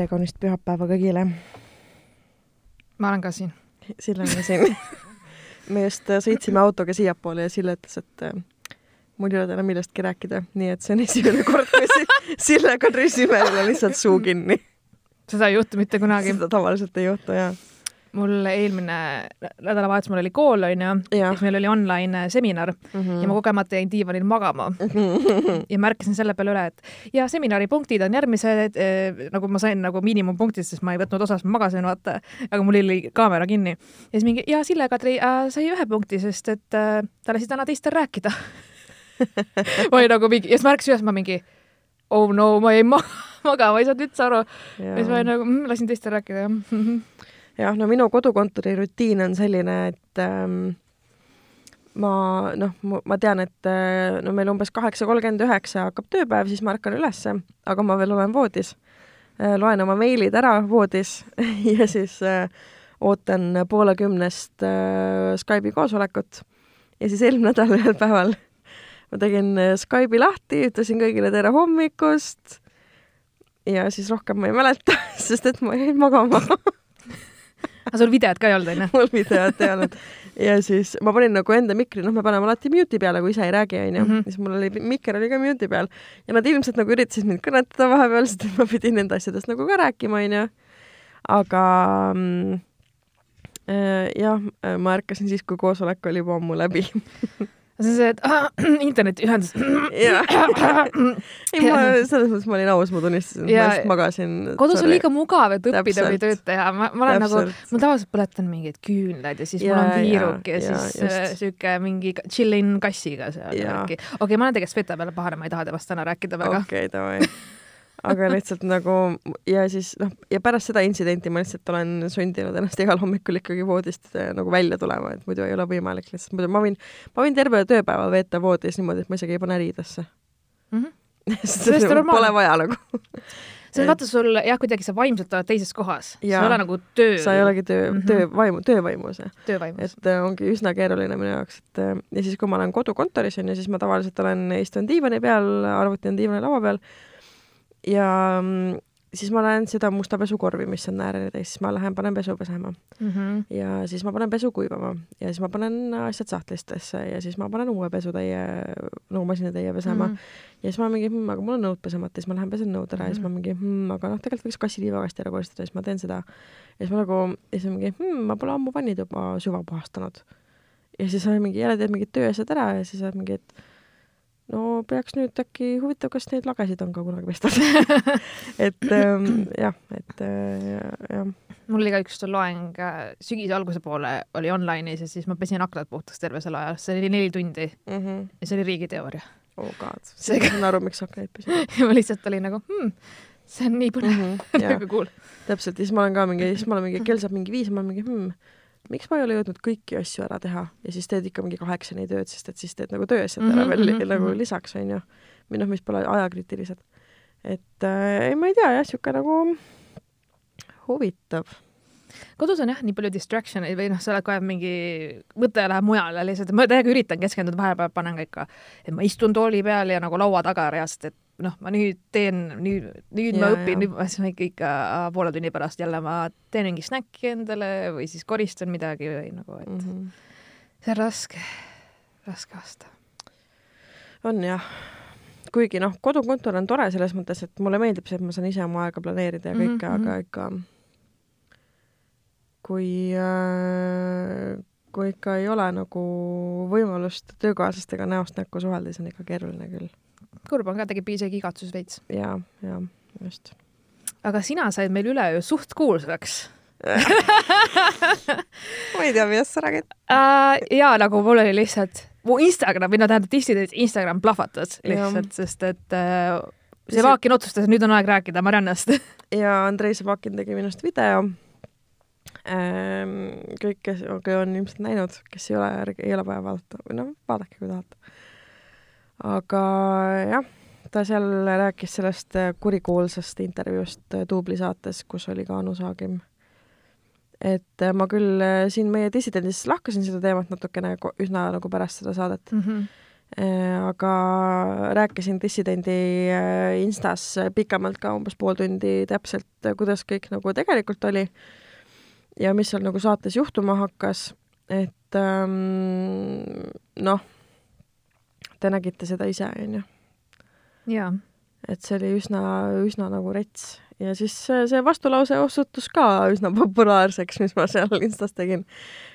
tere kaunist pühapäeva kõigile. ma olen ka siin. Sille on ka siin me just äh, sõitsime autoga siiapoole ja Sille ütles, et äh, mul ei ole täna millestki rääkida, nii et see on esimene kord, kui Sille Kadri Simeril on lihtsalt suu kinni. seda ei juhtu mitte kunagi. seda tavaliselt ei juhtu, jaa mul eelmine nädalavahetus, mul oli kool, onju, siis meil oli online seminar mm -hmm. ja ma kogemata jäin diivanil magama mm. -hmm. ja märkasin selle peale üle, et ja seminari punktid on järgmised eh,, nagu ma sain nagu miinimumpunktid, sest ma ei võtnud osa, sest ma magasin, vaata, aga mul oli kaamera kinni. ja siis mingi, ja Sille-Kadri äh, sai ühe punkti, sest et äh, ta lasi täna teistel rääkida või nagu mingi, ja siis ma ärkasin üles, ma mingi oh no, ma jäin magama, ei saanud üldse aru. ja siis ma olin nagu mm,, lasin teistel rääkida, jah jah, no minu kodukontori rutiin on selline, et ähm, ma noh, ma tean, et äh, no meil umbes kaheksa kolmkümmend üheksa hakkab tööpäev, siis ma ärkan ülesse, aga ma veel olen voodis äh,. loen oma meilid ära voodis ja siis äh, ootan poole kümnest äh, Skype'i koosolekut. ja siis eelmine nädal ühel päeval ma tegin äh, Skype'i lahti, ütlesin kõigile tere hommikust ja siis rohkem ma ei mäleta, sest et ma jäin magama aga sul videot ka ei olnud, onju? mul videot ei olnud. ja siis ma panin nagu enda mikri, noh, me paneme alati mute'i peale, kui ise ei räägi, onju. Mhm. siis mul oli, mikker oli ka mute'i peal ja nad ilmselt nagu üritasid mind kõnetada vahepeal, sest et ma pidin nende asjadest nagu ka rääkima, onju. aga mm, äh, jah, ma ärkasin siis, kui koosolek oli juba ammu läbi see on see, et ah, internetiühendus. ei, ma selles mõttes ma olin aus, ma tunnistasin, ma lihtsalt magasin. kodus on liiga mugav, et õppida või tööd teha. ma, ma olen Täpselt. nagu, ma tavaliselt põletan mingeid küünlaid ja siis ja, mul on piiruk ja, ja, ja siis äh, sihuke mingi chillin kassiga seal. okei okay,, ma olen tegelikult Sveta peale pahane, ma ei taha temast täna rääkida väga. okei okay,, davai aga lihtsalt nagu ja siis noh, ja pärast seda intsidenti ma lihtsalt olen sundinud ennast igal hommikul ikkagi voodist äh, nagu välja tulema, et muidu ei ole võimalik lihtsalt, muidu ma võin, ma võin terve tööpäeva veeta voodis niimoodi, et ma isegi ei pane riidesse mm. -hmm. sest pole vaja nagu see on vaata sul jah, kuidagi sa vaimselt oled teises kohas, sa ei ole nagu töö. sa ei olegi töö mm, -hmm. töövaimu, töövaimus. töövaimus. et äh, ongi üsna keeruline minu jaoks, et äh, ja siis, kui ma olen kodukontoris onju, siis ma tavaliselt olen, istun diivani peal, arvuti on diivani laua peal ja mm, siis ma lähen seda musta pesukorvi, mis on ääreni täis, siis ma lähen panen pesu pesema mm. -hmm. ja siis ma panen pesu kuivama ja siis ma panen asjad sahtlitesse ja siis ma panen uue pesutäie, nagu masinatäie pesema mm. -hmm. ja siis ma mingi hm,, aga mul on nõud pesemata, siis ma lähen pesen nõud ära mm -hmm. ja siis ma mingi hm, aga noh, tegelikult võiks kassiliivakasti ära koristada, siis ma teen seda. ja siis ma nagu, ja siis mingi hm, ma pole ammu vannituba süvapuhastanud. ja siis olen mingi, jälle teed mingid tööasjad ära ja siis oled mingi, et no peaks nüüd äkki, huvitav, kas neid lagesid on ka kunagi pestud et ähm, jah, et äh, jah. mul oli ka üks loeng äh, sügise alguse poole oli online'is ja siis ma pesin aknad puhtaks terve selle aja, see oli neli tundi mm -hmm. ja see oli riigiteooria. oh god, seega ma saan aru, miks aknaid pesid ja ma lihtsalt olin nagu hmm, see on nii põnev mm, -hmm, nagu cool. täpselt, siis ma olen ka mingi, siis ma olen mingi, kell saab mingi viis, ma olen mingi hmm miks ma ei ole jõudnud kõiki asju ära teha ja siis teed ikka mingi kaheksani tööd, sest et siis teed nagu tööasjad ära mm -hmm, veel mm -hmm. nagu mhm. lisaks, onju. või noh, mis pole ajakriitilised. et äh, ei, ma ei tea jah, sihuke nagu huvitav kodus on jah nii palju distraction eid või noh, sa oled kohe mingi, mõte läheb mujale lihtsalt, ma täiega üritan keskenduda, vahepeal panen ka ikka, et ma istun tooli peal ja nagu laua taga reaalselt, et noh, ma nüüd teen, nüüd, nüüd ja, ma õpin, nüüd ma siis ikka, ikka poole tunni pärast jälle ma teen mingi snäkki endale või siis koristan midagi või nagu, et mm -hmm. see on raske, raske aasta. on jah, kuigi noh, kodukontor on tore selles mõttes, et mulle meeldib see, et ma saan ise oma aega planeerida ja kõike mm, -hmm. aga ikka kui äh, kui ikka ei ole nagu võimalust töökaaslastega näost näkku suhelda, siis on ikka keeruline küll kurb on ka, tegi isegi igatsus veits. ja, ja just. aga sina said meil üleöö suht kuulsaks ma ei tea, millest sa räägid uh,. ja nagu mul oli lihtsalt, mu Instagram, või no tähendab tihti Instagram plahvatas lihtsalt, sest et uh, Sevakin otsustas, et nüüd on aeg rääkida Mariannast ja Andrei Sevakin tegi minust video ähm,. kõik, kes on ilmselt näinud, kes ei ole, ei ole vaja vaadata või noh, vaadake, kui tahate aga jah, ta seal rääkis sellest äh, kurikuulsast intervjuust äh, Duubli saates, kus oli ka Anu Saagim. et äh, ma küll siin meie dissidendis lahkasin seda teemat natukene üsna nagu pärast seda saadet mm. -hmm. aga rääkisin dissidendi Instas pikemalt ka umbes pool tundi täpselt, kuidas kõik nagu tegelikult oli ja mis seal nagu saates juhtuma hakkas, et ähm, noh, te nägite seda ise, onju. jaa. et see oli üsna, üsna nagu rets ja siis see vastulause osutus ka üsna populaarseks, mis ma seal Instas tegin.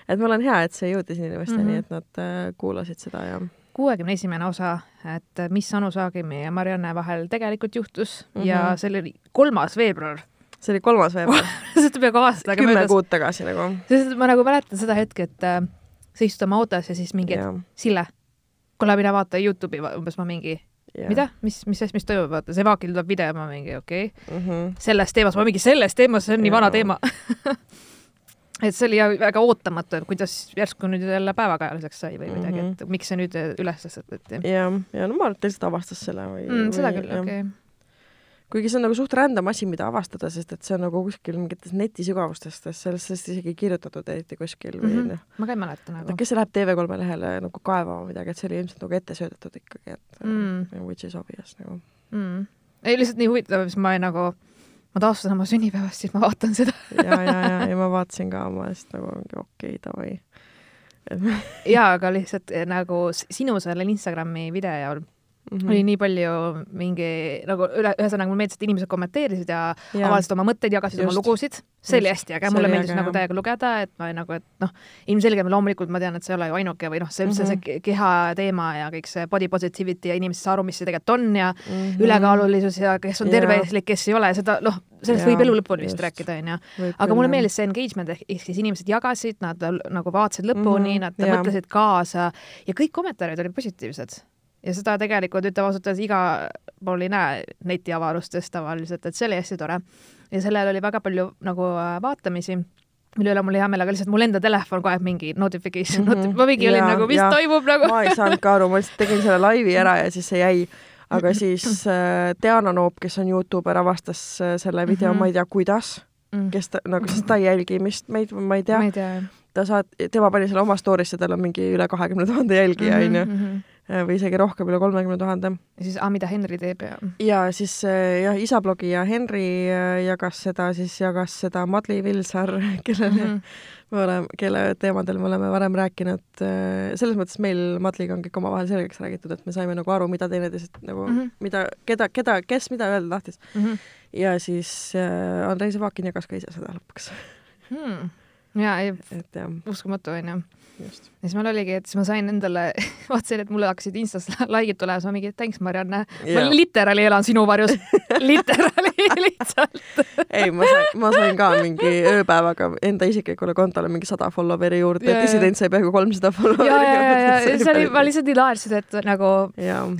et mul on hea, et see jõudis inimesteni mm, -hmm. et nad äh, kuulasid seda ja kuuekümne esimene osa, et mis Anu Saagimi ja Marianne vahel tegelikult juhtus mm -hmm. ja see oli kolmas veebruar. see oli kolmas veebruar see on peaaegu aasta aega möödas. kümme kuud tagasi nagu. sest ma nagu mäletan seda hetke, et äh, sa istud oma autos ja siis mingi, et Sille, kuule, mine vaata Youtube'i, umbes ma mingi yeah.. mida, mis, mis mis toimub, vaata, see Vaakil tuleb video, ma mingi okei okay. mm -hmm., selles teemas, ma mingi selles teemas, see on nii yeah. vana teema et see oli väga ootamatu, et kuidas järsku nüüd jälle päevakajaliseks sai või midagi mm, -hmm. et miks see nüüd üles tõsteti. ja, ja no ma arvan, et ta lihtsalt avastas selle või mm,. seda küll, okei okay kuigi see on nagu suht random asi, mida avastada, sest et see on nagu kuskil mingites netisügavustes, sellest, isegi ei kirjutatud eriti kuskil või mm -hmm. noh. ma ka ei mäleta nagu. kes läheb TV3 lehele nagu kaevama midagi, et see oli ilmselt nagu ette söödetud ikkagi, et mm. which is obvious nagu mm.. ei, lihtsalt nii huvitav, siis ma ei nagu, ma taastan oma sünnipäevast, siis ma vaatan seda ja, ja, ja, ja ma vaatasin ka oma, siis nagu mingi okei okay,, davai jaa, aga lihtsalt eh, nagu sinu sellel Instagrami videol Mm -hmm. oli nii palju mingi nagu üle, ühesõnaga mulle meeldis, et inimesed kommenteerisid ja, ja. avaldasid oma mõtteid, jagasid Just. oma lugusid. see oli hästi äge, mulle meeldis äge, nagu täiega lugeda, et ma nagu, et noh, ilmselgelt loomulikult ma tean, et see ei ole ju ainuke või noh, see üldse mm -hmm. see keha teema ja kõik see body positivity ja inimeste aru, mis see tegelikult on ja mm -hmm. ülekaalulisus ja kes on terveslik, kes ei ole, seda noh, sellest ja, võib elu lõpuni vist rääkida, onju. aga mulle meeldis see engagement ehk siis inimesed jagasid, nad nagu vaatasid lõpuni mm, -hmm. nad ja. mõtlesid kaasa ja kõik kommentaarid olid positiivsed ja seda tegelikult ütleme ausalt öeldes igal pool ei näe netiavarustes tavaliselt, et see oli hästi tore. ja sellel oli väga palju nagu äh, vaatamisi mille üle mul hea meel, aga lihtsalt mul enda telefon kohe mingi notification mm, -hmm. ma mingi olin ja, nagu, mis ja. toimub nagu ma ei saanud ka aru, ma lihtsalt tegin selle laivi ära ja siis see jäi, aga siis äh, Diana Noop, kes on Youtuber, avastas äh, selle video mm, -hmm. ma ei tea, kuidas mm, -hmm. kes ta, nagu, sest ta ei jälgi vist meid, ma ei tea, ta saat-, tema pani selle oma story'sse, tal on mingi üle kahekümne tuhande jälgija, mhm, onju mhm. Või isegi rohkem, üle kolmekümne tuhande. ja siis, mida Henri teeb ja? ja siis äh, jah, isablogija Henri äh, jagas seda, siis jagas seda Madli Vilsar, kellele mm -hmm. me oleme, kelle teemadel me oleme varem rääkinud. selles mõttes meil Madliga on kõik omavahel selgeks räägitud, et me saime nagu aru, mida teineteisest nagu mm, -hmm. mida, keda, keda, kes mida öelda tahtis mm. -hmm. ja siis äh, Andrei Sevakin jagas ka ise seda lõpuks hmm ja ei, uskumatu onju. ja siis mul oligi, et siis ma sain endale, vaatasin, et mulle hakkasid Instas like'id tulema, siis ma mingi thanks, Marianne. ma literaali elan sinu varjus. Literaali lihtsalt. Ei, ma sain, ma sain ka mingi ööpäevaga enda isiklikule kontole mingi sada follower'i juurde, et dissident sai peaaegu kolmsada follower'i ja, ja, ja, ja see oli, ma lihtsalt nii naersin, et nagu,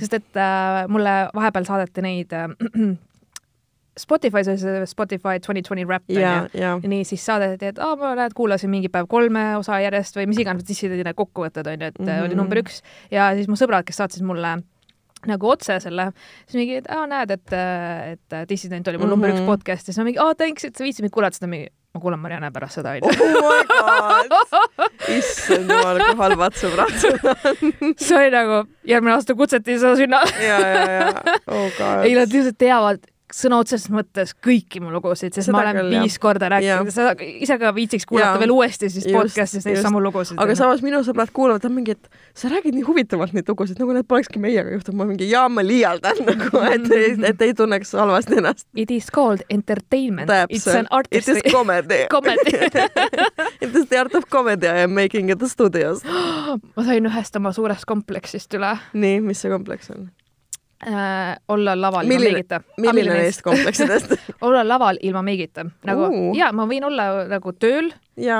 sest et äh, mulle vahepeal saadeti neid äh, Spotify's oli see Spotify twenty twenty rap onju. nii, siis saadeti, et aa, ma näed, kuulasin mingi päev kolme osa järjest või mis iganes, siis need kokkuvõtted onju, et mm -hmm. oli mhm. number üks ja siis mu sõbrad, kes saatsid mulle nagu otse selle, siis mingi, et aa, näed, et, et Dissident oli mul mm -hmm. number üks mhm. podcast ja siis ma mingi, aa, thanks, et sa viitsid mind kuulata, siis ta mingi, ma kuulan Marianne pärast seda onju. oh my god, issand jumal, kui halvad sõbrad sul on. see oli nagu, järgmine aasta kutseti seda sinna. ja, ja, ja, oh god. ei, nad lihtsalt teavad sõna otseses mõttes kõiki mu lugusid, sest seda ma olen küll, viis jah. korda rääkinud sa ise ka viitsiks kuulata ja. veel uuesti siis podcast'is neid samu lugusid. aga samas minu sõbrad kuulavad mingi, et sa räägid nii huvitavalt neid lugusid, nagu need polekski meiega juhtunud, ma mingi jaa, ma liialdan nagu, et ei, et ei tunneks halvasti ennast. It is called entertainment. It's an artistry. It is comedy comedy It is the art of comedy I am making at the studios ma sain ühest oma suurest kompleksist üle. nii, mis see kompleks on? Äh, olla laval milline, ilma meigita. milline neist kompleksidest? Olla laval ilma meigita, nagu uh. ja ma võin olla nagu tööl,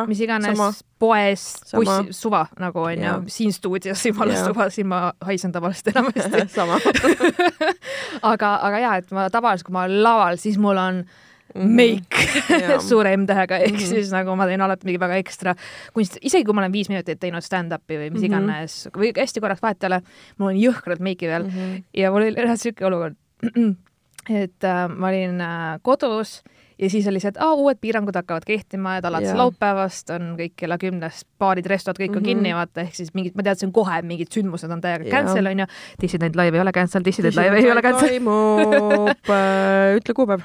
mis iganes sama. poes, bussi, suva nagu onju, siin stuudios jumala suva, siin ma haisen tavaliselt enamasti. Aga, aga ja, et ma tavaliselt, kui ma olen laval, siis mul on äh, make mhm. suure M-tähega, ehk mm -hmm. siis nagu ma teen alati mingi väga ekstra kunst, isegi kui ma olen viis minutit teinud stand-up'i või mis mm -hmm. iganes või hästi korraks vahetele, mul on jõhkralt meiki veel mm -hmm. ja mul oli reaalselt siuke olukord, et äh, ma olin äh, kodus ja siis oli see, et aa, uued piirangud hakkavad kehtima, et alates Jaa. laupäevast on kõik kella kümnest, baarid, restod, kõik on Mhm. kinni, vaata, ehk siis mingid, ma teadsin kohe, mingid sündmused on täiega Jaa. cancel, onju. Dissident live ei ole cancel, Dissident live ei ole cancel. toimub äh, ütle kuupäev.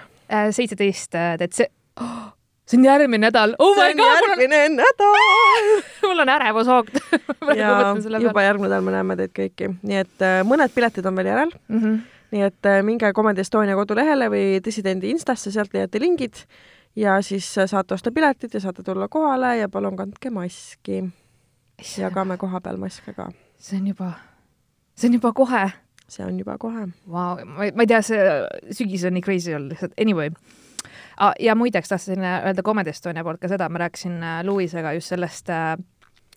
Seitseteist detse- oh,, see on järgmine nädal. oh see on god, mul on, järgmine nädal mul on ärevushoog ja juba järgmine nädal me näeme teid kõiki, nii et äh, mõned piletid on veel järel, mm. -hmm. nii et äh, minge Comedy Estonia kodulehele või Dissidendi Instasse, sealt leiate lingid ja siis äh, saate osta piletid ja saate tulla kohale ja palun kandke maski. jagame koha peal maske ka. see on juba, see on juba kohe see on juba kohe. wow,. ma ei, tea, see sügis on nii crazy olnud lihtsalt, anyway ah,. ja muideks tahtsin öelda Comedy Estonia poolt ka seda, ma rääkisin äh, Luisega just sellest äh,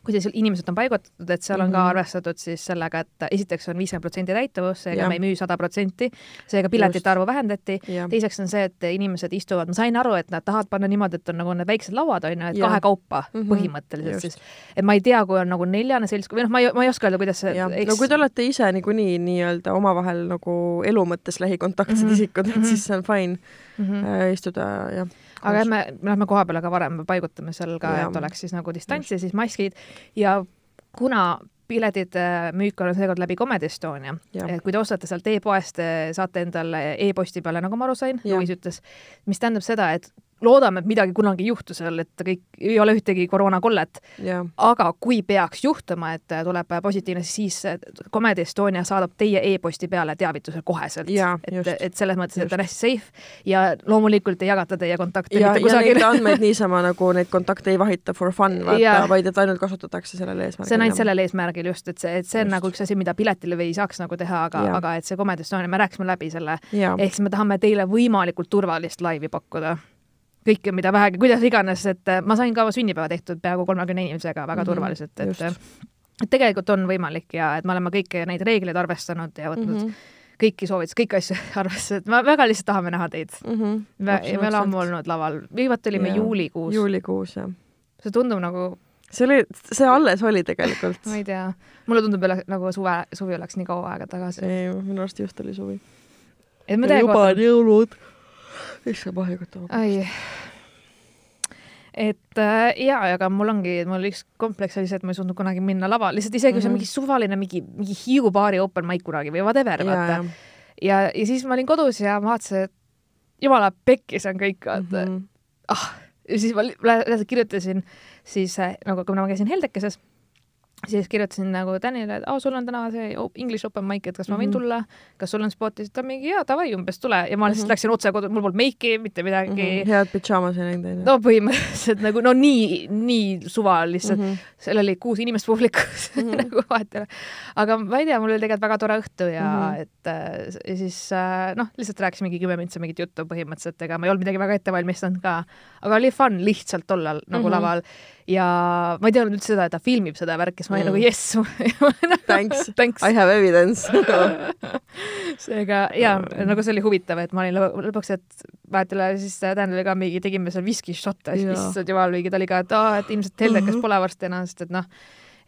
kuidas inimesed on paigutatud, et seal on mm -hmm. ka Mhm. arvestatud siis sellega, et esiteks on viiskümmend protsenti täituvus, seega Jah. me ei müü sada protsenti, seega piletite arvu vähendati. teiseks on see, et inimesed istuvad, ma sain aru, et nad tahavad panna niimoodi, et on nagu need väiksed lauad on ju, et Jah. kahekaupa mm Mhm. -hmm. põhimõtteliselt Just. siis. et ma ei tea, kui on nagu neljane seltskond või noh, ma ei, ma ei oska öelda, kuidas see jah, no kui te olete ise niikuinii nii-öelda omavahel nagu elu mõttes lähikontaktsed mm. -hmm. isikud, et Mhm. siis see on fine mm -hmm. äh, istuda jah. Aga jah, me, me lähme koha peale ka varem, me paigutame seal ka, et oleks siis nagu distants ja siis maskid. Ja kuna piletite müük on seekord läbi Comedy Estonia, et kui te ostate sealt e-poest, saate endale e-posti peale, nagu ma aru sain. Luis ütles, mis tähendab seda, et loodame, et midagi kunagi ei juhtu seal, et kõik, ei ole ühtegi koroonakollet, jah, aga kui peaks juhtuma, et tuleb positiivne, siis Comedy Estonia saadab teie e-posti peale teavituse koheselt. Jaa, et et selles mõttes, et Just. on hästi safe ja loomulikult ei jagata teie kontakte ja, mitte ja kusagil neid andmeid niisama nagu neid kontakte ei vahita for fun, vaata vaid et ainult kasutatakse sellel eesmärgil. see on ainult sellel eesmärgil just, et see, et see on Just. nagu üks asi, mida piletile või ei saaks nagu teha, aga, aga et see Comedy Estonia, me rääkisime läbi selle, ehk siis me tahame teile võimalikult turvalist laivi pakkuda. Kõike, mida vähegi, kuidas iganes, et äh, ma sain ka sünnipäeva tehtud peaaegu kolmekümne inimesega väga Mhm, turvaliselt, et just. et tegelikult on võimalik ja et me oleme kõiki neid reegleid arvestanud ja võtnud mm -hmm. kõiki soovitusi, kõiki asju arvesse, et me väga lihtsalt tahame näha teid. mhm, me, me oleme ammu olnud laval, viimati olime Jaa. juulikuus. juulikuus jah. see tundub nagu, see oli, see alles oli tegelikult. ma ei tea, mulle tundub jälle nagu suve, suvi oleks nii kaua aega tagasi. ei, minu arust just oli suvi. juba on jõulud. Issand, vahekotta. ai. et äh, ja, aga mul ongi, mul üks kompleks oli see, et ma ei suutnud kunagi minna lavale, lihtsalt isegi kui mm -hmm. see on Mhm. mingi suvaline mingi, mingi Hiiu baari open mic kunagi või whatever, vaata. ja, ja siis ma olin kodus ja ma vaatasin, et jumala pekkis on kõik, vaata mm.. Mhm. ah, ja siis ma kirjutasin siis äh, nagu, kui ma käisin Heldekeses, siis kirjutasin nagu Tänile, et aa, sul on täna see English open mic, et kas ma võin Mhm. tulla, kas sul on spoti, siis ta mingi jaa, davai, umbes tule ja ma lihtsalt Mhm. läksin otse kodu, mul polnud meiki, mitte midagi mm. -hmm. head pidžaamas ei näinud onju. no põhimõtteliselt nagu no nii, nii suva lihtsalt mm. -hmm. seal oli kuus inimest publikus mm. -hmm. nagu vahet ei ole. aga ma ei tea, mul oli tegelikult väga tore õhtu ja mm. -hmm. et äh, ja siis äh, noh, lihtsalt rääkisimegi kümme mintsa mingit juttu põhimõtteliselt, ega ma ei olnud midagi väga ette valmistanud ka, aga oli fun lihtsalt olla nagu mm. -hmm. laval ja ma ei teadnud üldse seda, et ta filmib seda värki, siis ma olin Mm. nagu jess Thanks. thanks. I have evidence. Seega ja nagu see oli huvitav, et ma olin lõ- lõpuks, et ole, siis ka mingi tegime seal viskišotte, siis issand jumal, mingi ta oli ka, et aa, et ilmselt heldekas pole varsti enam, sest et noh,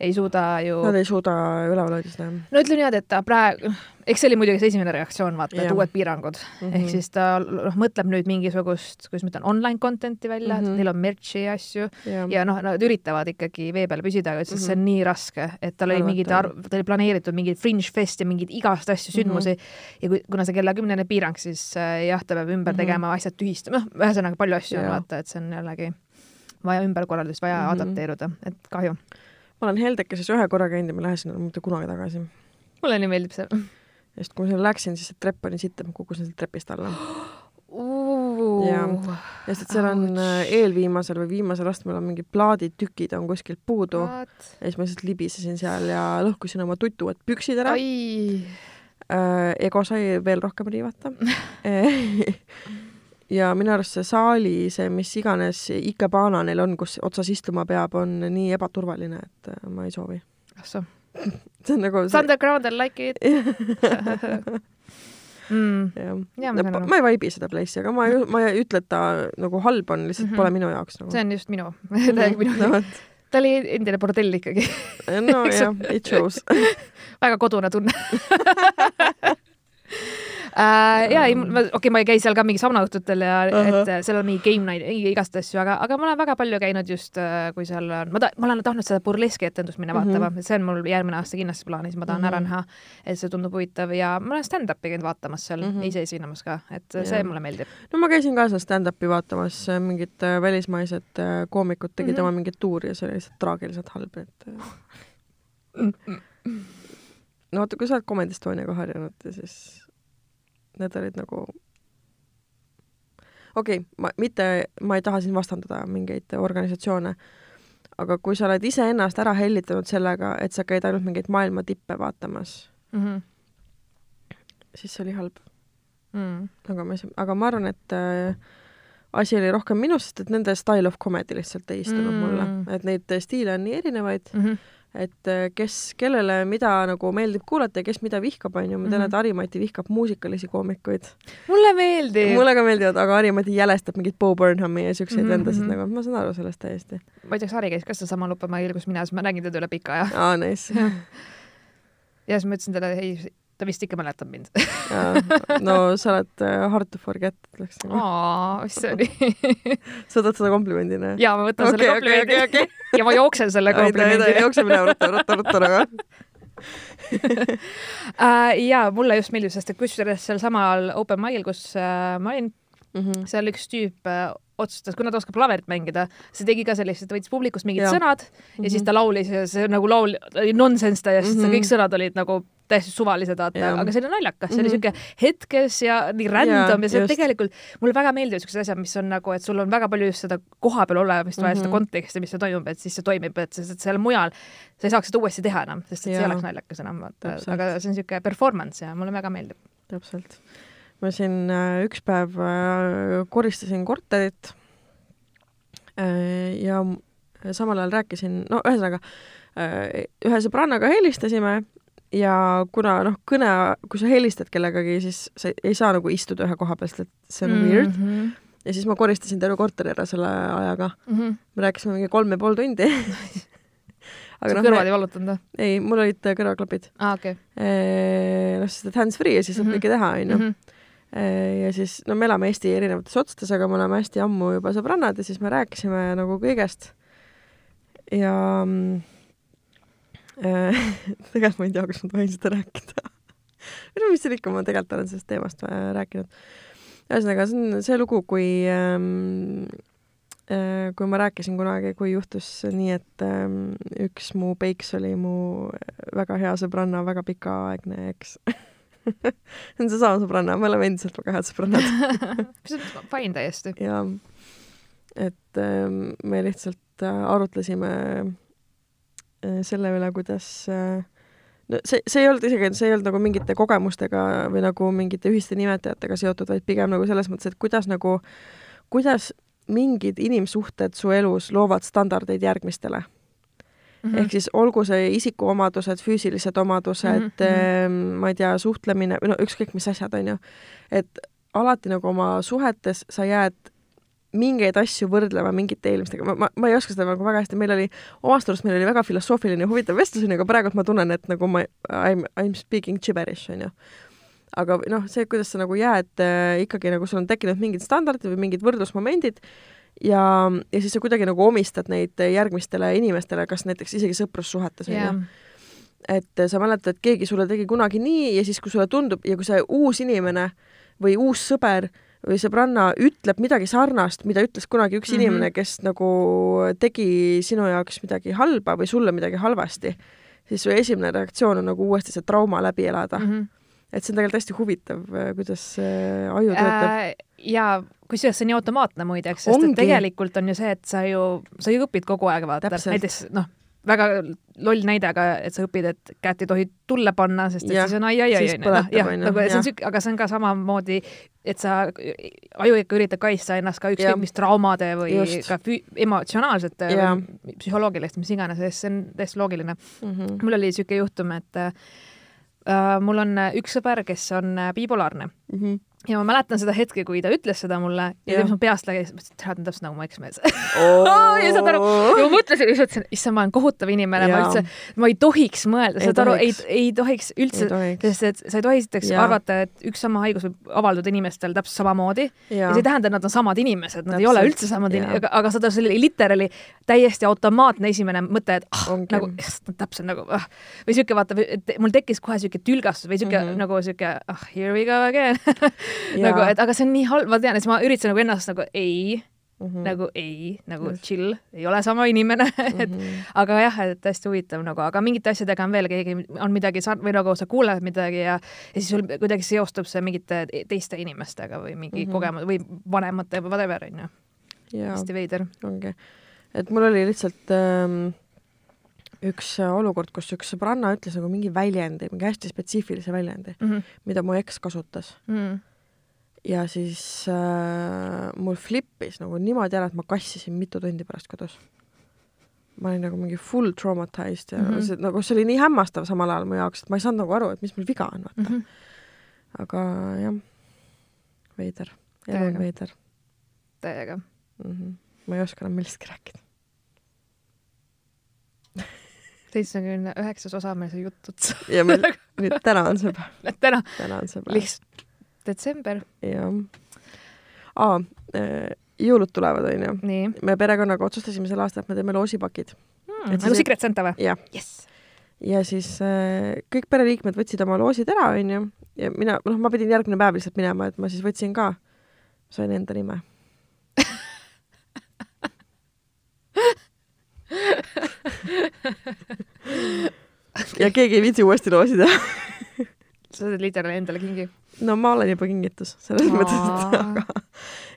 ei suuda ju Nad ei suuda üleval hoida seda. no ütleme niimoodi, et ta praegu, eks see oli muidugi see esimene reaktsioon, vaata, et Jah. uued piirangud mm, -hmm. ehk siis ta noh, mõtleb nüüd mingisugust, kuidas ma ütlen, online content'i välja mm, -hmm. Mhm. et neil on merch'i ja asju ja, ja noh, nad üritavad ikkagi vee peal püsida, aga ütles, et see on nii raske, et tal oli mingid jah. tal oli planeeritud mingid fringe fest ja mingeid igast asju, sündmusi mm -hmm. ja kui, kuna see kella kümnene piirang, siis äh, jah, ta peab ümber mm Mhm. -hmm. tegema, asjad tühistama, noh, ühesõnaga palju asju on Jaa. vaata, et see on jällegi vaja ümberkorraldust, vaja mm Mhm. -hmm. adapteeruda, et kahju. Ma olen Heldekeses ühe korra käinud ja ma lähen sinna mitte kunagi tagasi. mulle nii meeldib see sest kui ma sinna läksin, siis see trepp oli sitt, et ma kukkusin sealt trepist alla. uh,. sest et seal on äh, eelviimasel või viimasel astmel on mingid plaaditükid on kuskilt puudu ja siis ma lihtsalt libisesin seal ja lõhkusin oma tutuad püksid ära. ai, äh, ego sai veel rohkem riivata ja minu arust see saali, see mis iganes ikebana neil on, kus otsas istuma peab, on nii ebaturvaline, et äh, ma ei soovi. ah soo. see on nagu It's underground, I like it mm.. jah ma ma ei vaibi seda place'i, aga ma ei, ma ei ütle, et ta nagu halb on, lihtsalt mm. -hmm. pole minu jaoks nagu. see on just minu, täiega minu no vot, ta oli endine bordell ikkagi, nojah, it shows. väga kodune tunne äh,. ja ei, okei okay,, ma ei käi seal ka mingi saunaõhtutel ja uh -huh. et seal on mingi game night, igast asju, aga, aga ma olen väga palju käinud just, äh, kui seal on, ma ta-, ma olen tahtnud seda burleski etendust minna vaatama mm, -hmm. see on mul järgmine aasta kindlasti plaanis, ma tahan mm -hmm. ära näha, et see tundub huvitav ja ma olen stand-up'i käinud vaatamas seal mm, -hmm. ise esinemas ka, et ja. see mulle meeldib. no ma käisin ka seal stand-up'i vaatamas, mingid äh, välismaised koomikud tegid mm -hmm. oma mingit tuuri ja see oli lihtsalt traagiliselt halb, et no vaata, kui sa oled Comedy Estoniaga harjunud ja siis need olid nagu okei okay,, ma mitte, ma ei taha siin vastandada mingeid organisatsioone, aga kui sa oled iseennast ära hellitanud sellega, et sa käid ainult mingeid maailma tippe vaatamas mm, -hmm. siis see oli halb mm.. aga ma, aga ma arvan, et äh, asi oli rohkem minus, sest et nende style of comedy lihtsalt ei istunud mm. mulle, et neid stiile on nii erinevaid mm. -hmm et äh, kes, kellele mida nagu meeldib kuulata ja kes mida vihkab, onju. ma tean, et mhm. Harimati vihkab muusikalisi koomikuid. mulle meeldib. mulle ka meeldivad, aga Harimati jälestab mingit Bo Burnhami ja siukseid mm -hmm. vendasid nagu, ma saan aru sellest täiesti. ma ei tea, kas Hari käis ka sedasama Lupemäel, kus mina, siis ma nägin teda üle pika aja. aa, nice ja siis ma ütlesin talle, ei, ta vist ikka mäletab mind no sa oled uh, hard to forget, ütleks nagu. aa, oli sa võtad seda komplimendina? jaa, ma võtan okay, selle komplimendi okay, okay, okay. ja ma jooksen selle komplimendi. jookse minema, rutta, rutta, rutta nagu uh, ja mulle just meeldib, sest et kusjuures sealsamal open mic'il, kus uh, ma olin mm, -hmm. seal üks tüüp uh, otsustas, kuna ta oskab klaverit mängida, see tegi ka sellist, et võttis publikust mingid ja. sõnad mm -hmm. ja siis mhm. ta laulis ja see nagu laul oli nonsense ta ja siis mm -hmm. kõik sõnad olid nagu täiesti suvalised, vaata, aga see oli naljakas, see mm -hmm. oli mhm. siuke hetkes ja nii random ja, ja see just. tegelikult, mulle väga meeldivad siuksed asjad, mis on nagu, et sul on väga palju just seda kohapeal olemist vaja mm, -hmm. seda mhm. konteksti, mis seal toimub, et siis see toimib, et sest et seal mujal sa ei saaks seda uuesti teha enam, sest et ja. see ei oleks naljakas enam, vaata, aga see on siuke performance ja mulle väga meeldib. täpselt. ma siin äh, üks päev äh, koristasin korterit äh, ja samal ajal rääkisin, no ühesõnaga ühe sõbrannaga helistasime ja kuna noh, kõne, kui sa helistad kellegagi, siis sa ei saa nagu istuda ühe koha peal, sest et see on mm -hmm. weird. ja siis ma koristasin terve korteri ära selle ajaga mm. -hmm. me rääkisime mingi kolm ja pool tundi aga noh, kõrvad ei valutanud või? ei, mul olid kõrvaklapid. aa, okei. noh, sest et hands-free ja siis saab mm -hmm. kõike teha, onju. Mhm. ja siis, no me elame Eesti erinevates otsades, aga me oleme hästi ammu juba sõbrannad ja siis me rääkisime nagu kõigest. ja mm, Äh, tegelikult ma ei tea, kas ma tohin seda rääkida või no mis seal ikka, ma tegelikult olen sellest teemast äh, rääkinud. ühesõnaga, see on see lugu, kui ähm, äh, kui ma rääkisin kunagi, kui juhtus nii, et ähm, üks mu peiks oli mu väga hea sõbranna väga pikaaegne eks see on seesama sõbranna, me oleme endiselt väga head sõbrannad mis on fine täiesti. jaa. et ähm, me lihtsalt äh, arutlesime äh, Äh, selle üle, kuidas äh, no see, see ei olnud isegi, see ei olnud nagu mingite kogemustega või nagu mingite ühiste nimetajatega seotud, vaid pigem nagu selles mõttes, et kuidas nagu, kuidas mingid inimsuhted su elus loovad standardeid järgmistele Mm -hmm. ehk siis olgu see isikuomadused, füüsilised omadused mm, -hmm. ma ei tea, suhtlemine või no ükskõik mis asjad, on ju. et alati nagu oma suhetes sa jääd mingeid asju võrdlema mingite eelmistega, ma, ma, ma ei oska seda nagu väga hästi, meil oli, omast arust meil oli väga filosoofiline ja huvitav vestlus, onju, aga praegult ma tunnen, et nagu ma, I m, I m speaking gibberish, onju. aga noh, see, kuidas sa nagu jääd äh, ikkagi nagu sul on tekkinud mingid standardid või mingid võrdlusmomendid ja, ja siis sa kuidagi nagu omistad neid järgmistele inimestele, kas näiteks isegi sõprussuhetes, onju yeah et sa mäletad, et keegi sulle tegi kunagi nii ja siis, kui sulle tundub ja kui see uus inimene või uus sõber äh, või sõbranna ütleb midagi sarnast, mida ütles kunagi üks mm -hmm. inimene, kes nagu tegi sinu jaoks midagi halba või sulle midagi halvasti, siis su esimene reaktsioon on nagu uuesti see trauma läbi elada mm. -hmm. et see on tegelikult hästi huvitav, kuidas aju töötab äh,. ja kusjuures see on nii automaatne muideks, sest Ongi. et tegelikult on ju see, et sa ju, sa ju õpid kogu aeg, vaata, näiteks noh väga loll näide, aga et sa õpid, et kätt ei tohi tulle panna, sest et ja, siis on ai, ai, ai, onju. noh, nagu see on siuke, aga see on ka samamoodi, et sa, aju ikka üritab kaitsta ennast ka ükskõik mis traumade või Just. ka emotsionaalsete psühholoogiliste, mis iganes, see on täiesti loogiline mm. -hmm. mul oli siuke juhtum, et äh, mul on üks sõber, kes on bipolaarne mm. -hmm ja ma mäletan seda hetke, kui ta ütles seda mulle ja yeah. mu peast läbi, siis mõtlesin, et on täpselt nagu mu eksmees oh. ja saad aru, ja ma mõtlesin lihtsalt, issand, ma olen kohutav inimene, ma üldse, ma ei tohiks mõelda, saad aru, ei, ei tohiks üldse, sest et sa ei tohi esiteks arvata, et üks sama haigus võib avalduda inimestel täpselt samamoodi ja, ja see ei tähenda, et nad on samad inimesed, nad täpselt. ei ole üldse samad inimesed, aga, aga saad aru, see oli literaali täiesti automaatne esimene mõte, et ah, Ongi. nagu täpselt nagu ah. või siuke vaata, mul tekkis kohe siuke tülgastus või siuke mm -hmm. nagu siuke ah, here we go again nagu, et aga see on nii halb, ma tean, ja siis ma üritasin nagu ennast nagu ei mm, -hmm. nagu ei, nagu yes. chill, ei ole sama inimene et mm -hmm. aga jah, et hästi huvitav nagu, aga mingite asjadega on veel, keegi on midagi sar-, või nagu sa kuuled midagi ja ja siis sul kuidagi seostub see mingite teiste inimestega või mingi mm -hmm. kogemus või vanemate või whatever, onju. hästi veider. ongi. et mul oli lihtsalt ähm üks olukord, kus üks sõbranna ütles nagu mingi väljendi, mingi hästi spetsiifilise väljendi mm, -hmm. mida mu eks kasutas mm. -hmm ja siis äh, mul flippis nagu niimoodi ära, et ma kassisin mitu tundi pärast kodus. ma olin nagu mingi full traumatized ja mm -hmm. see nagu see oli nii hämmastav samal ajal mu jaoks, et ma ei saanud nagu aru, et mis mul viga on, vaata mm. -hmm. aga jah, veider, elu on veider. täiega mm. -hmm. ma ei oska enam millestki rääkida seitsmekümne üheksas osa meil sai jutt otsa. ja meil nüüd täna on see päev. täna, täna on see päev. lihtsalt detsember. jah. aa, äh, jõulud tulevad, onju. me perekonnaga otsustasime sel aastal, et me teeme loosipakid hmm,. nagu Secret Santa või? jah yes.. ja siis äh, kõik pereliikmed võtsid oma loosid ära, onju, ja mina, noh, ma pidin järgmine päev lihtsalt minema, et ma siis võtsin ka, sain enda nime ja keegi ei viitsi uuesti loosi teha sa teed literaali endale kingi? No ma olen juba kingitus, selles Aa. mõttes, et aga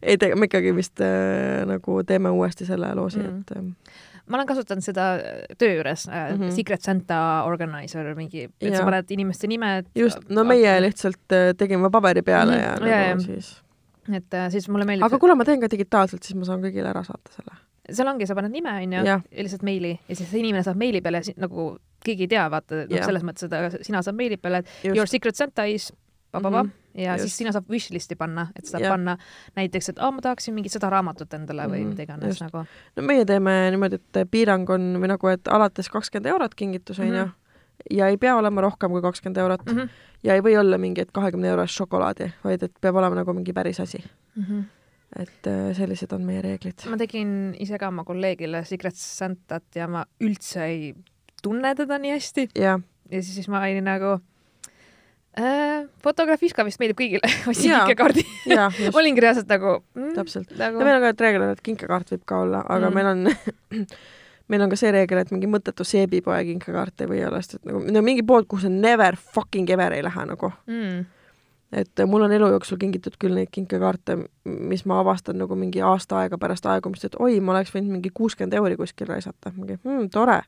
ei tee, me ikkagi vist äh, nagu teeme uuesti selle loosi mm., et äh, ma olen kasutanud seda äh, töö juures äh, mm, -hmm. Secret Santa Organizer, mingi, et sa paned inimeste nimed. just, no meie lihtsalt äh, tegime paberi peale mm -hmm. ja, ja nagu ja, siis. et äh, siis mulle meeldib. aga kuna ma teen ka digitaalselt, siis ma saan kõigile ära saata selle. seal ongi, sa paned nime onju ja. ja lihtsalt meili ja siis inimene saab meili peale nagu keegi ei tea, vaata, noh, selles mõttes, et sina saad meili peale, et Just. your secret Santa is bababa mm -hmm. ja Just. siis sinna saab wishlist'i panna, et saab ja. panna näiteks, et aa, ma tahaksin mingit sada raamatut endale või mm -hmm. mida iganes nagu. no meie teeme niimoodi, et piirang on või nagu, et alates kakskümmend eurot kingitus onju mm -hmm. ja ei pea olema rohkem kui kakskümmend eurot mm -hmm. ja ei või olla mingi, et kahekümne eurost šokolaadi, vaid et peab olema nagu mingi päris asi mm. -hmm et äh, sellised on meie reeglid. ma tegin ise ka oma kolleegile Secret Santat ja ma üldse ei tunne teda nii hästi. ja siis, siis ma olin nagu. Fotografiska vist meeldib kõigile ostsin kinkekaardi olingi reaalselt nagu mm,. täpselt nagu.... ja meil on ka reegel, et kinkekaart võib ka olla, aga mm. meil on meil on ka see reegel, et mingi mõttetu seebipoe kinkekaart ei või olla, sest et nagu no mingi pood, kuhu sa never fucking ever ei lähe nagu mm. et mul on elu jooksul kingitud küll neid kinkekaarte, mis ma avastan nagu mingi aasta aega pärast aegumist, et oi, ma oleks võinud mingi kuuskümmend euri kuskil raisata, mingi hmm, tore.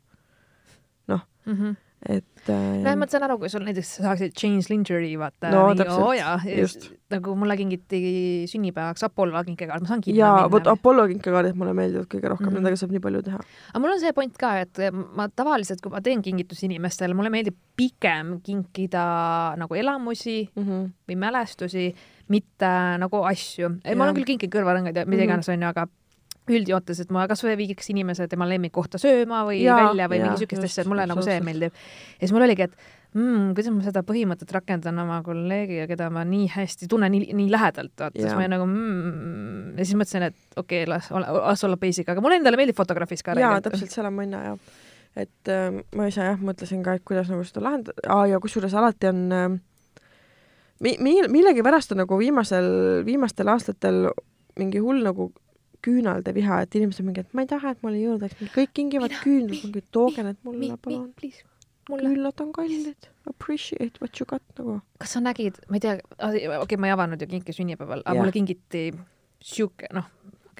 noh mm -hmm et äh,. nojah, ma saan aru, kui sul näiteks saaksid James Lingeri vaata no, oo jaa, nagu mulle kingiti sünnipäevaks Apollo kinkekaart, ma saan minna. jaa, vot Apollo kinkekaardid mulle meeldivad kõige rohkem mm, -hmm. nendega saab nii palju teha. aga mul on see point ka, et ma tavaliselt, kui ma teen kingitusi inimestele, mulle meeldib pigem kinkida nagu elamusi mm -hmm. või mälestusi, mitte nagu asju. ma olen küll kinkinud kõrvarõngaid ja mida mhm. iganes mm -hmm. onju, aga üldjoontes, et ma kasvõi viiks inimese tema lemmikkohta sööma või ja, välja või ja, mingi siukest asja, et mulle just, nagu see just. meeldib. ja siis mul oligi, et mm, kuidas ma seda põhimõtet rakendan oma kolleegiga, keda ma nii hästi tunnen nii, nii lähedalt, vaata, siis ma nagu mm, ja siis mõtlesin, et okei okay,, las, las olla basic, aga mulle endale meeldib Fotographis ka. jaa, täpselt, seal on mõnna ja et äh, ma ise jah, mõtlesin ka, et kuidas nagu seda lahendada ah,, ja kusjuures alati on äh, mi-, mi-, millegipärast on nagu viimasel, viimastel aastatel mingi hull nagu küünalde viha, et inimesed mingi, et ma ei taha, et mulle jõuludeks, kõik kingivad küünlaid, mingi tooge need mulle, palun. küünlad on kallid, appreciate what you got nagu. kas sa nägid, ma ei tea, okei okay,, ma ei avanud ju kinke sünnipäeval, aga ja. mulle kingiti sihuke, noh,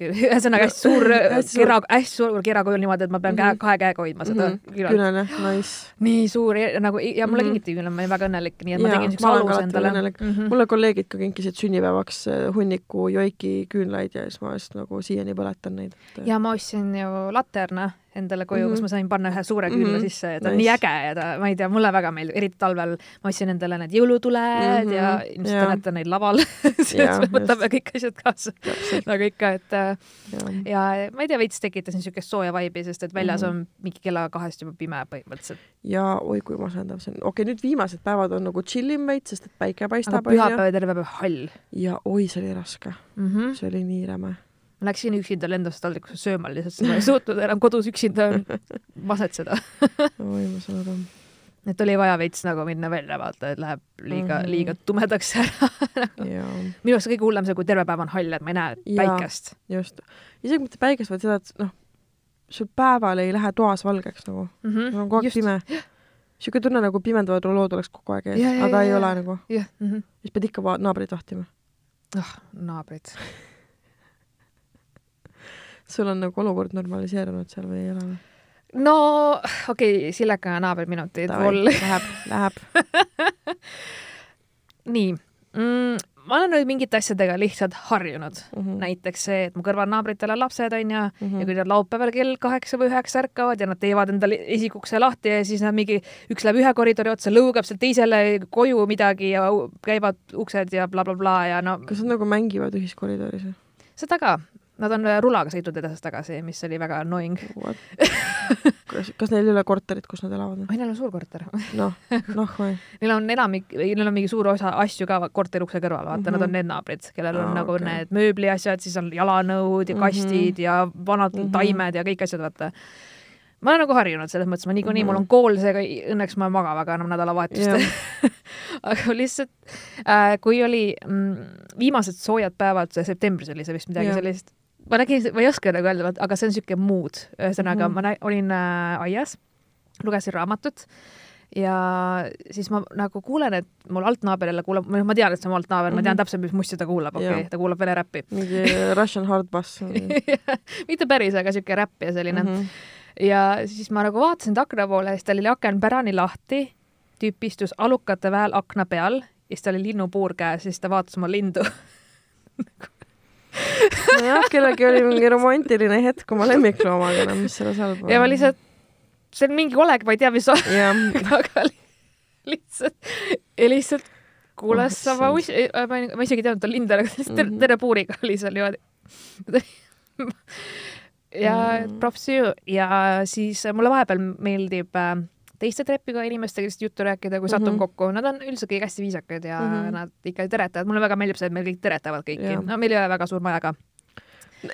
ühesõnaga hästi suur kera, hästi suur kerakujul niimoodi, et ma pean käe, mhm. kahe käega hoidma seda mm -hmm. küünal. nice. nii suur nagu ja mulle mm -hmm. kingiti küünal, ma olin väga õnnelik, nii et ja, ma tegin siukse aluse endale. Mm -hmm. mulle kolleegid ka kinkisid sünnipäevaks äh, hunniku joiki küünlaid ja siis ma just nagu siiani põletan neid. ja ma ostsin ju laterna endale koju mm, -hmm. kus ma sain panna ühe suure külla mm -hmm. sisse ja ta nice. on nii äge ja ta, ma ei tea, mulle väga meeldib, eriti talvel ma ostsin endale need jõulutuled mm -hmm. ja ilmselt te näete neid laval siis me võtame kõik asjad kaasa nagu ikka, et ja. ja ma ei tea, veits tekitasin niisugust sooja vaibi, sest et väljas mm -hmm. on mingi kella kahest juba pime põhimõtteliselt. ja oi kui masendav see on, okei okay,, nüüd viimased päevad on nagu chill im veits, sest et päike paistab. aga pühapäev ja terve päev hall. ja oi, see oli raske mm. -hmm. see oli nii räme ma läksin üksinda lendust taldrikusse sööma lihtsalt, ma ei suutnud enam kodus üksinda masetseda oi, ma saan aru. et oli vaja veits nagu minna välja vaata, et läheb liiga mm, -hmm. liiga tumedaks ära minu arust kõige hullem see, kui terve päev on hall, et ma ei näe ja, päikest. just, isegi mitte päikest, vaid seda, et noh, sul päeval ei lähe toas valgeks nagu mm, -hmm. on kogu aeg pime siuke tunne nagu pimendavad lood oleks kogu aeg ees, aga ja, ei ja, ole nagu. Mm -hmm. siis pead ikka naabrit vahtima. ah oh,, naabrid sul on nagu olukord normaliseerunud seal või ei ole või? no okei okay,, Silleka naaberminutid. Läheb, läheb nii mm, ma olen nüüd mingite asjadega lihtsalt harjunud mm. -hmm. näiteks see, et mu kõrvalnaabritel on lapsed, onju mm, -hmm. ja kui nad laupäeval kell kaheksa või üheksa ärkavad ja nad teevad endale esikukse lahti ja siis nad mingi, üks läheb ühe koridori otsa, lõugab sealt teisele koju midagi ja käivad uksed ja blablabla bla, bla, ja no. kas nad nagu mängivad ühiskoridoris või? seda ka, Nad on äh, rulaga sõitnud edasi-tagasi, mis oli väga annoying kas, kas neil ei ole korterit, kus nad elavad? oi, neil on suur korter. noh, noh või? Neil on enamik, neil on mingi suur osa asju ka korteri ukse kõrval, vaata mm, -hmm. nad on need naabrid, kellel on ah, nagu okay. need mööbliasjad, siis on jalanõud ja kastid mm -hmm. ja vanad mm -hmm. taimed ja kõik asjad, vaata ma olen nagu harjunud selles mõttes, ma niikuinii mm, -hmm. mul on kool, seega õnneks ma ei maga väga enam nädalavahetustel aga lihtsalt äh, kui oli mm, viimased soojad päevad, septembris oli see vist midagi ja. sellist ma nägin, ma ei oska nagu öelda, aga see on niisugune mood, ühesõnaga mm -hmm. ma nä-, olin äh, aias, lugesin raamatut ja siis ma nagu kuulen, et mul altnaaber jälle kuulab, või noh, ma tean, et see on mu altnaaber mm, -hmm. ma tean mhm. täpselt, mis mussi ta kuulab, okei okay,, ta kuulab vene räppi. mingi Russian hard bass mitte päris, aga niisugune räpp ja selline mm. -hmm. ja siis ma nagu vaatasin ta akna poole siis tal oli aken pärani lahti, tüüp istus alukate väel akna peal ja siis tal oli linnupuur käes ja siis ta vaatas oma lindu nojah, kellelgi oli mingi romantiline hetk oma lemmikloomaga, no mis selles halba on. ja ma lihtsalt, see on mingi oleg, ma ei tea, mis on aga lihtsalt, lihtsalt kuulas oh, sama uss-, ma, ma isegi ei teadnud, et on lind, aga lihtsalt mm -hmm. terve puuriga oli seal niimoodi ja mm. props you ja siis mulle vahepeal meeldib äh, teiste trepiga inimestega lihtsalt juttu rääkida, kui satun mm -hmm. kokku. Nad on üldiselt kõik hästi viisakad ja mm -hmm. nad ikka teretavad. mulle väga meeldib see, et meil kõik teretavad kõiki. no meil ei ole väga suur maja ka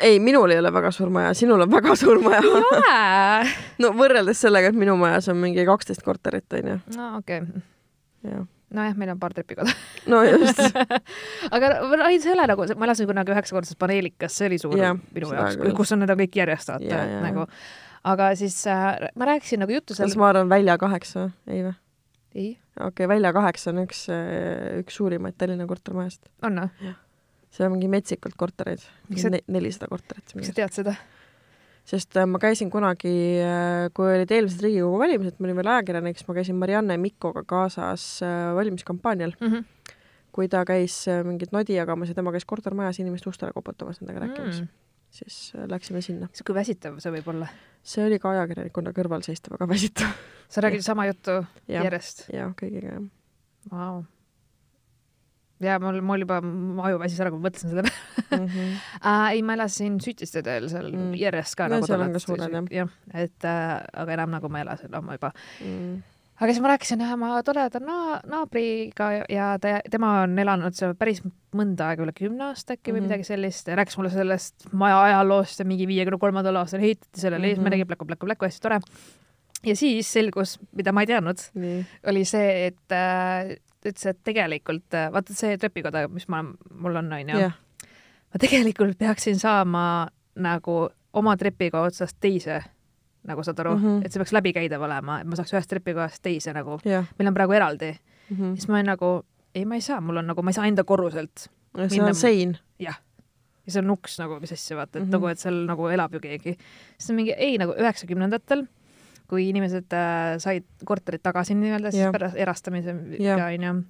ei, minul ei ole väga suur maja, sinul on väga suur maja. ei ole no võrreldes sellega, et minu majas on mingi kaksteist korterit, onju. no okei okay.. jah nojah, meil on paar trepikoda no just aga ei, see ei ole nagu, ma elasin kunagi üheksakordses paneelikas, see oli suur ja, minu jaoks, kus on need on kõik järjest vaata, et nagu aga siis äh, ma rääkisin nagu juttu seal. kas ma arvan välja kaheksa ei või? ei. okei okay,, välja kaheksa on üks, äh, üks suurimaid Tallinna kortermajast. on või? seal on mingi metsikult kortereid, nelisada korterit. miks sa tead seda? sest äh, ma käisin kunagi, äh, kui olid eelmised Riigikogu valimised, ma olin veel ajakirjanik, siis ma käisin Marianne Mikkoga kaasas valimiskampaanial mm. -hmm kui ta käis mingit nodi jagamas ja tema käis kortermajas inimeste ustele koputamas nendega rääkimas mm siis äh, läksime sinna. sihuke väsitav see võib olla? see oli ka ajakirjanikuna kõrval seista väga väsitav. sa räägid sama juttu ja, järjest? jah, kõigiga jah wow.. ja mul, mul juba aju väsis ära, kui ma mõtlesin selle peale mm. -hmm. Uh, ei, ma elasin Sütiste teel seal mm. järjest ka. no nagu seal on ka suured jah. jah, et äh, aga enam nagu ma ei ela seal ammu juba mm aga siis ma rääkisin ühe oma toreda na naabriga ja ta, tema on elanud seal päris mõnda aega, üle kümne aasta äkki või mm -hmm. midagi sellist rääkis mulle sellest maja ajaloost ja mingi viiekümne kolmandal aastal ehitati sellele mm -hmm. eesmärgi pläku, pläku, pläku, hästi tore. ja siis selgus, mida ma ei teadnud, oli see, et äh, ütles, et tegelikult äh, vaata see trepikoda, mis ma, mul on, onju, ma tegelikult peaksin saama nagu oma trepiga otsast teise nagu saad aru mm, -hmm. et see peaks läbikäidav olema, et ma saaks ühest trepikohast teise nagu yeah., meil on praegu eraldi mm. -hmm. siis ma olin nagu, ei, ma ei saa, mul on nagu, ma ei saa enda korruselt. see on sein. jah. ja see on uks nagu, mis asja, vaata, et mm -hmm. nagu, et seal nagu elab ju keegi. siis on mingi, ei nagu üheksakümnendatel, kui inimesed äh, said korterid tagasi nii-öelda, siis yeah. pärast erastamisega onju,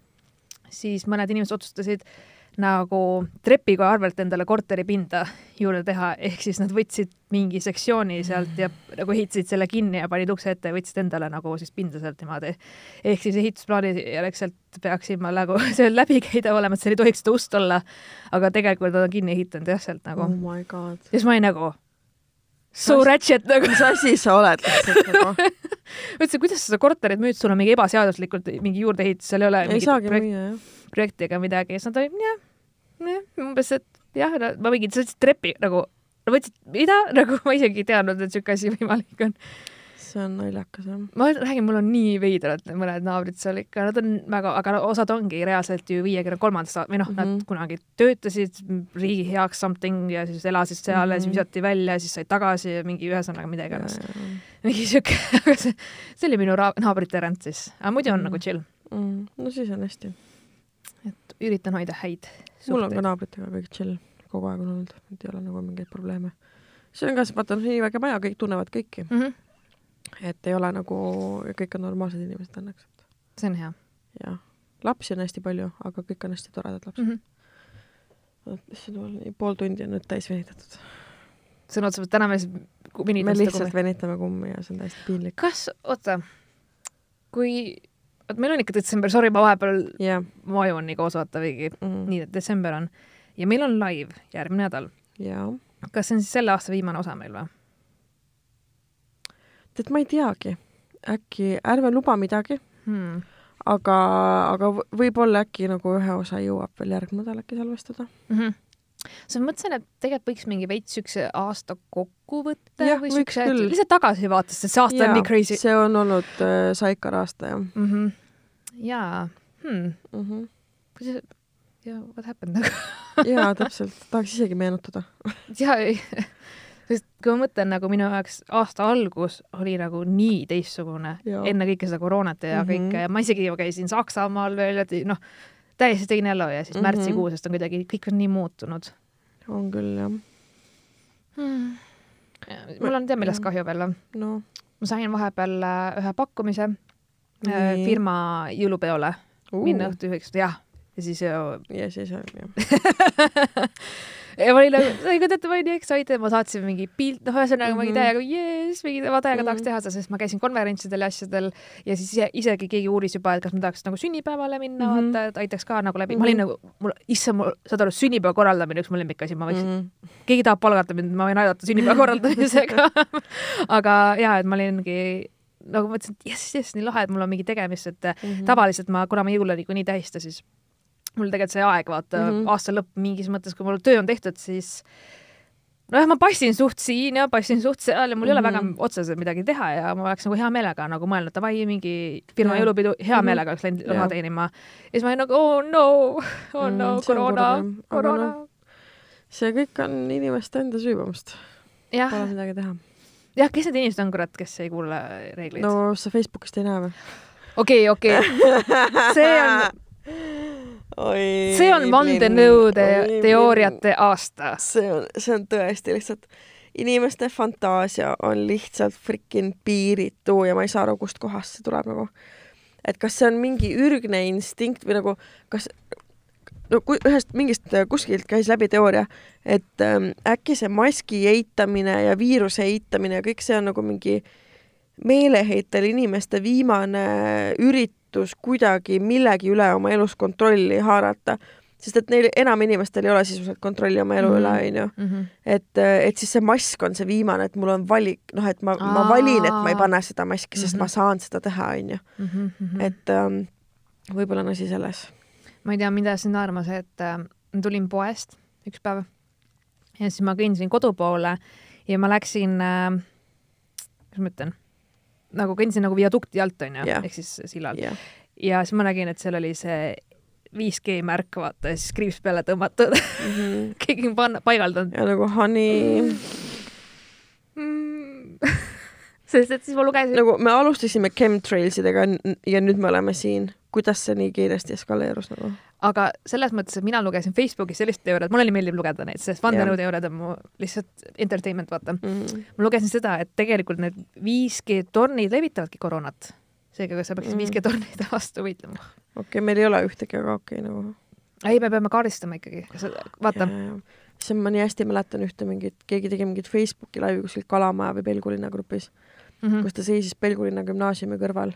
siis mõned inimesed otsustasid nagu trepikoja arvelt endale korteripinda juurde teha, ehk siis nad võtsid mingi sektsiooni sealt ja nagu ehitasid selle kinni ja panid ukse ette ja võtsid endale nagu siis pinda sealt niimoodi. ehk siis ehitusplaani järgselt peaksin ma nagu see läbikäidav olema, et seal ei tohiks seda ust olla, aga tegelikult nad on kinni ehitanud jah, sealt nagu. oh my god. ja siis ma olin nagu so ratchet nagu. mis asi sa oled lihtsalt nagu? mõtlesin, kuidas sa seda korterit müüd, sul on mingi ebaseaduslikult mingi juurdeehitus, seal ei ole ei saagi projekt, müüa, jah. projekti ega midagi siis nad olid jah, jah, umbes, et jah, ma mingi, sa võtsid trepi nagu, võtsid, mida, nagu ma isegi ei teadnud, et siuke asi võimalik on see on naljakas jah. ma räägin, mul on nii veidrad mõned naabrid seal ikka, nad on väga, aga osad ongi reaalselt ju viiekümne kolmandast või noh mm, -hmm. nad mhm. kunagi töötasid riigi heaks something ja siis elasid seal mm -hmm. ja siis mhm. visati välja, siis said tagasi ja mingi ühesõnaga mida iganes. mingi siuke, aga see, oli minu naabrite rent siis, aga muidu on mm -hmm. nagu chill mm. -hmm. no siis on hästi. et üritan hoida häid. Mul on ka naabritega kõik chill, kogu aeg on olnud, et ei ole nagu mingeid probleeme. see on ka, vaata, nii väike maja, kõik tunnevad kõiki mm. -hmm et ei ole nagu, kõik on normaalsed inimesed õnneks. see on hea. jah, lapsi on hästi palju, aga kõik on hästi toredad lapsed mm. -hmm. issand nii pool tundi on nüüd täis venitatud. sõna otseses mõttes täna me venitame me lihtsalt kummi. venitame kummi ja see on täiesti piinlik. kas, oota, kui, vot meil on ikka detsember, sorry, ma vahepeal yeah., vajun nii koos vaata veidi mm, nii et detsember on ja meil on live järgmine nädal. kas see on siis selle aasta viimane osa meil või? tead, ma ei teagi, äkki ärme luba midagi hmm., aga, aga võib-olla äkki nagu ühe osa jõuab veel järgmine nädal äkki salvestada mm. -hmm siis ma mõtlesin, et tegelikult võiks mingi veits siukse aasta kokkuvõtte või siukse, lihtsalt tagasivaates, sest see aasta ja, on nii crazy. see on olnud äh, Saikar aasta, jah mm. -hmm. jaa hmm. mm. -hmm. kuidas, ja what happened nagu jaa, täpselt, tahaks isegi meenutada jaa, ei sest kui ma mõtlen nagu minu jaoks aasta algus oli nagu nii teistsugune, enne kõike seda koroonat ja mm -hmm. kõike ja ma isegi käisin Saksamaal veel ja noh, täiesti teine elu ja siis mm -hmm. märtsikuusest on kuidagi, kõik on nii muutunud. on küll, jah hmm.. mul on tead millest kahju veel no.? ma sain vahepeal äh, ühe pakkumise äh, nii. firma jõulupeole uh. minna õhtujuhiks, jah, ja siis. ja siis on jah ja ma olin nagu, sai ka teate, ma olin nii excited, ma saatsin mingi pilt, noh, ühesõnaga ma olin mhm. täiega jees, mingi ma täiega tahaks mhm. teha seda, sest ma käisin konverentsidel ja asjadel ja siis ise, isegi keegi uuris juba, et kas ma tahaks nagu sünnipäevale minna mm, -hmm. vaata, et aitaks ka nagu läbi mm, -hmm. ma olin nagu, mul, issand, mul, saad aru, sünnipäeva korraldamine, üks mu lemmikasi, ma võiksin mm, -hmm. keegi tahab palgata mind, ma võin aidata sünnipäeva korraldamisega aga jaa, et ma olingi nagu mõtlesin, et jess, jess, nii lahe, et mul on mingi tegemist, et mm -hmm. tavaliselt ma, kuna ma jõule niikuinii tähista, siis mul tegelikult see aeg, vaata mm, -hmm. aasta lõpp mingis mõttes, kui mul töö on tehtud, siis nojah, ma passin suht siin ja passin suht seal ja mul mm -hmm. ei ole väga mhm. otseselt midagi teha ja ma oleks nagu hea meelega nagu mõelnud, davai, mingi firma yeah. jõulupidu, hea mm -hmm. meelega oleks läinud raha yeah. teenima. ja siis ma olin nagu oh no, oh no mm,, koroona, koroona. No, see kõik on inimeste enda süü vist. Pole midagi teha. jah, kes need inimesed on, kurat, kes ei kuule reegleid? no sa Facebookist ei näe või? okei okei see on Oi, see on vandenõude teooriate aasta. see on, see on tõesti lihtsalt, inimeste fantaasia on lihtsalt frikin piiritu ja ma ei saa aru, kustkohast see tuleb nagu. et kas see on mingi ürgne instinkt või nagu, kas no kui ühest mingist kuskilt käis läbi teooria, et ähm, äkki see maski eitamine ja viiruse eitamine ja kõik see on nagu mingi meeleheitel inimeste viimane üritus õnnetus kuidagi millegi üle oma elus kontrolli haarata, sest et neil enam inimestel ei ole sisuliselt kontrolli oma elu mm -hmm. üle, onju. Mhm. et, et siis see mask on see viimane, et mul on valik, noh, et ma, ma valin, et ma ei pane seda maski, sest mm -hmm. ma saan seda teha, onju. Mhm, mhm. et ähm, võib-olla on asi selles. ma ei tea, mida siin armas, et äh, tulin poest üks päev ja siis ma kõndisin kodu poole ja ma läksin äh,, kuidas ma ütlen nagu kõndisin nagu viadukti alt, onju yeah., ehk siis sillal yeah.. ja siis ma nägin, et seal oli see 5G märk, vaata, ja siis kriips peale tõmmatud mm. -hmm. keegi on panna, paigaldanud. ja nagu honey mm. sest et siis ma lugesin. nagu me alustasime chemtrailsidega ja nüüd me oleme siin. kuidas see nii kiiresti eskaleerus nagu? Aga selles mõttes, et mina lugesin Facebookis sellist teooriat, mulle meeldib lugeda neid, sest vandenõuteooriad on mu lihtsalt entertainment, vaata mm. -hmm. ma lugesin seda, et tegelikult need 5G tornid levitavadki koroonat. seega sa peaksid mm -hmm. 5G tornide vastu võitlema. okei okay,, meil ei ole ühtegi, aga okei okay, nagu ei, me peame kaardistama ikkagi, vaata. siis ma nii hästi mäletan ühte mingit, keegi tegi mingit Facebooki laivi kuskil Kalamaja või Pelgulinna grupis mm, -hmm. kus ta seisis Pelgulinna gümnaasiumi kõrval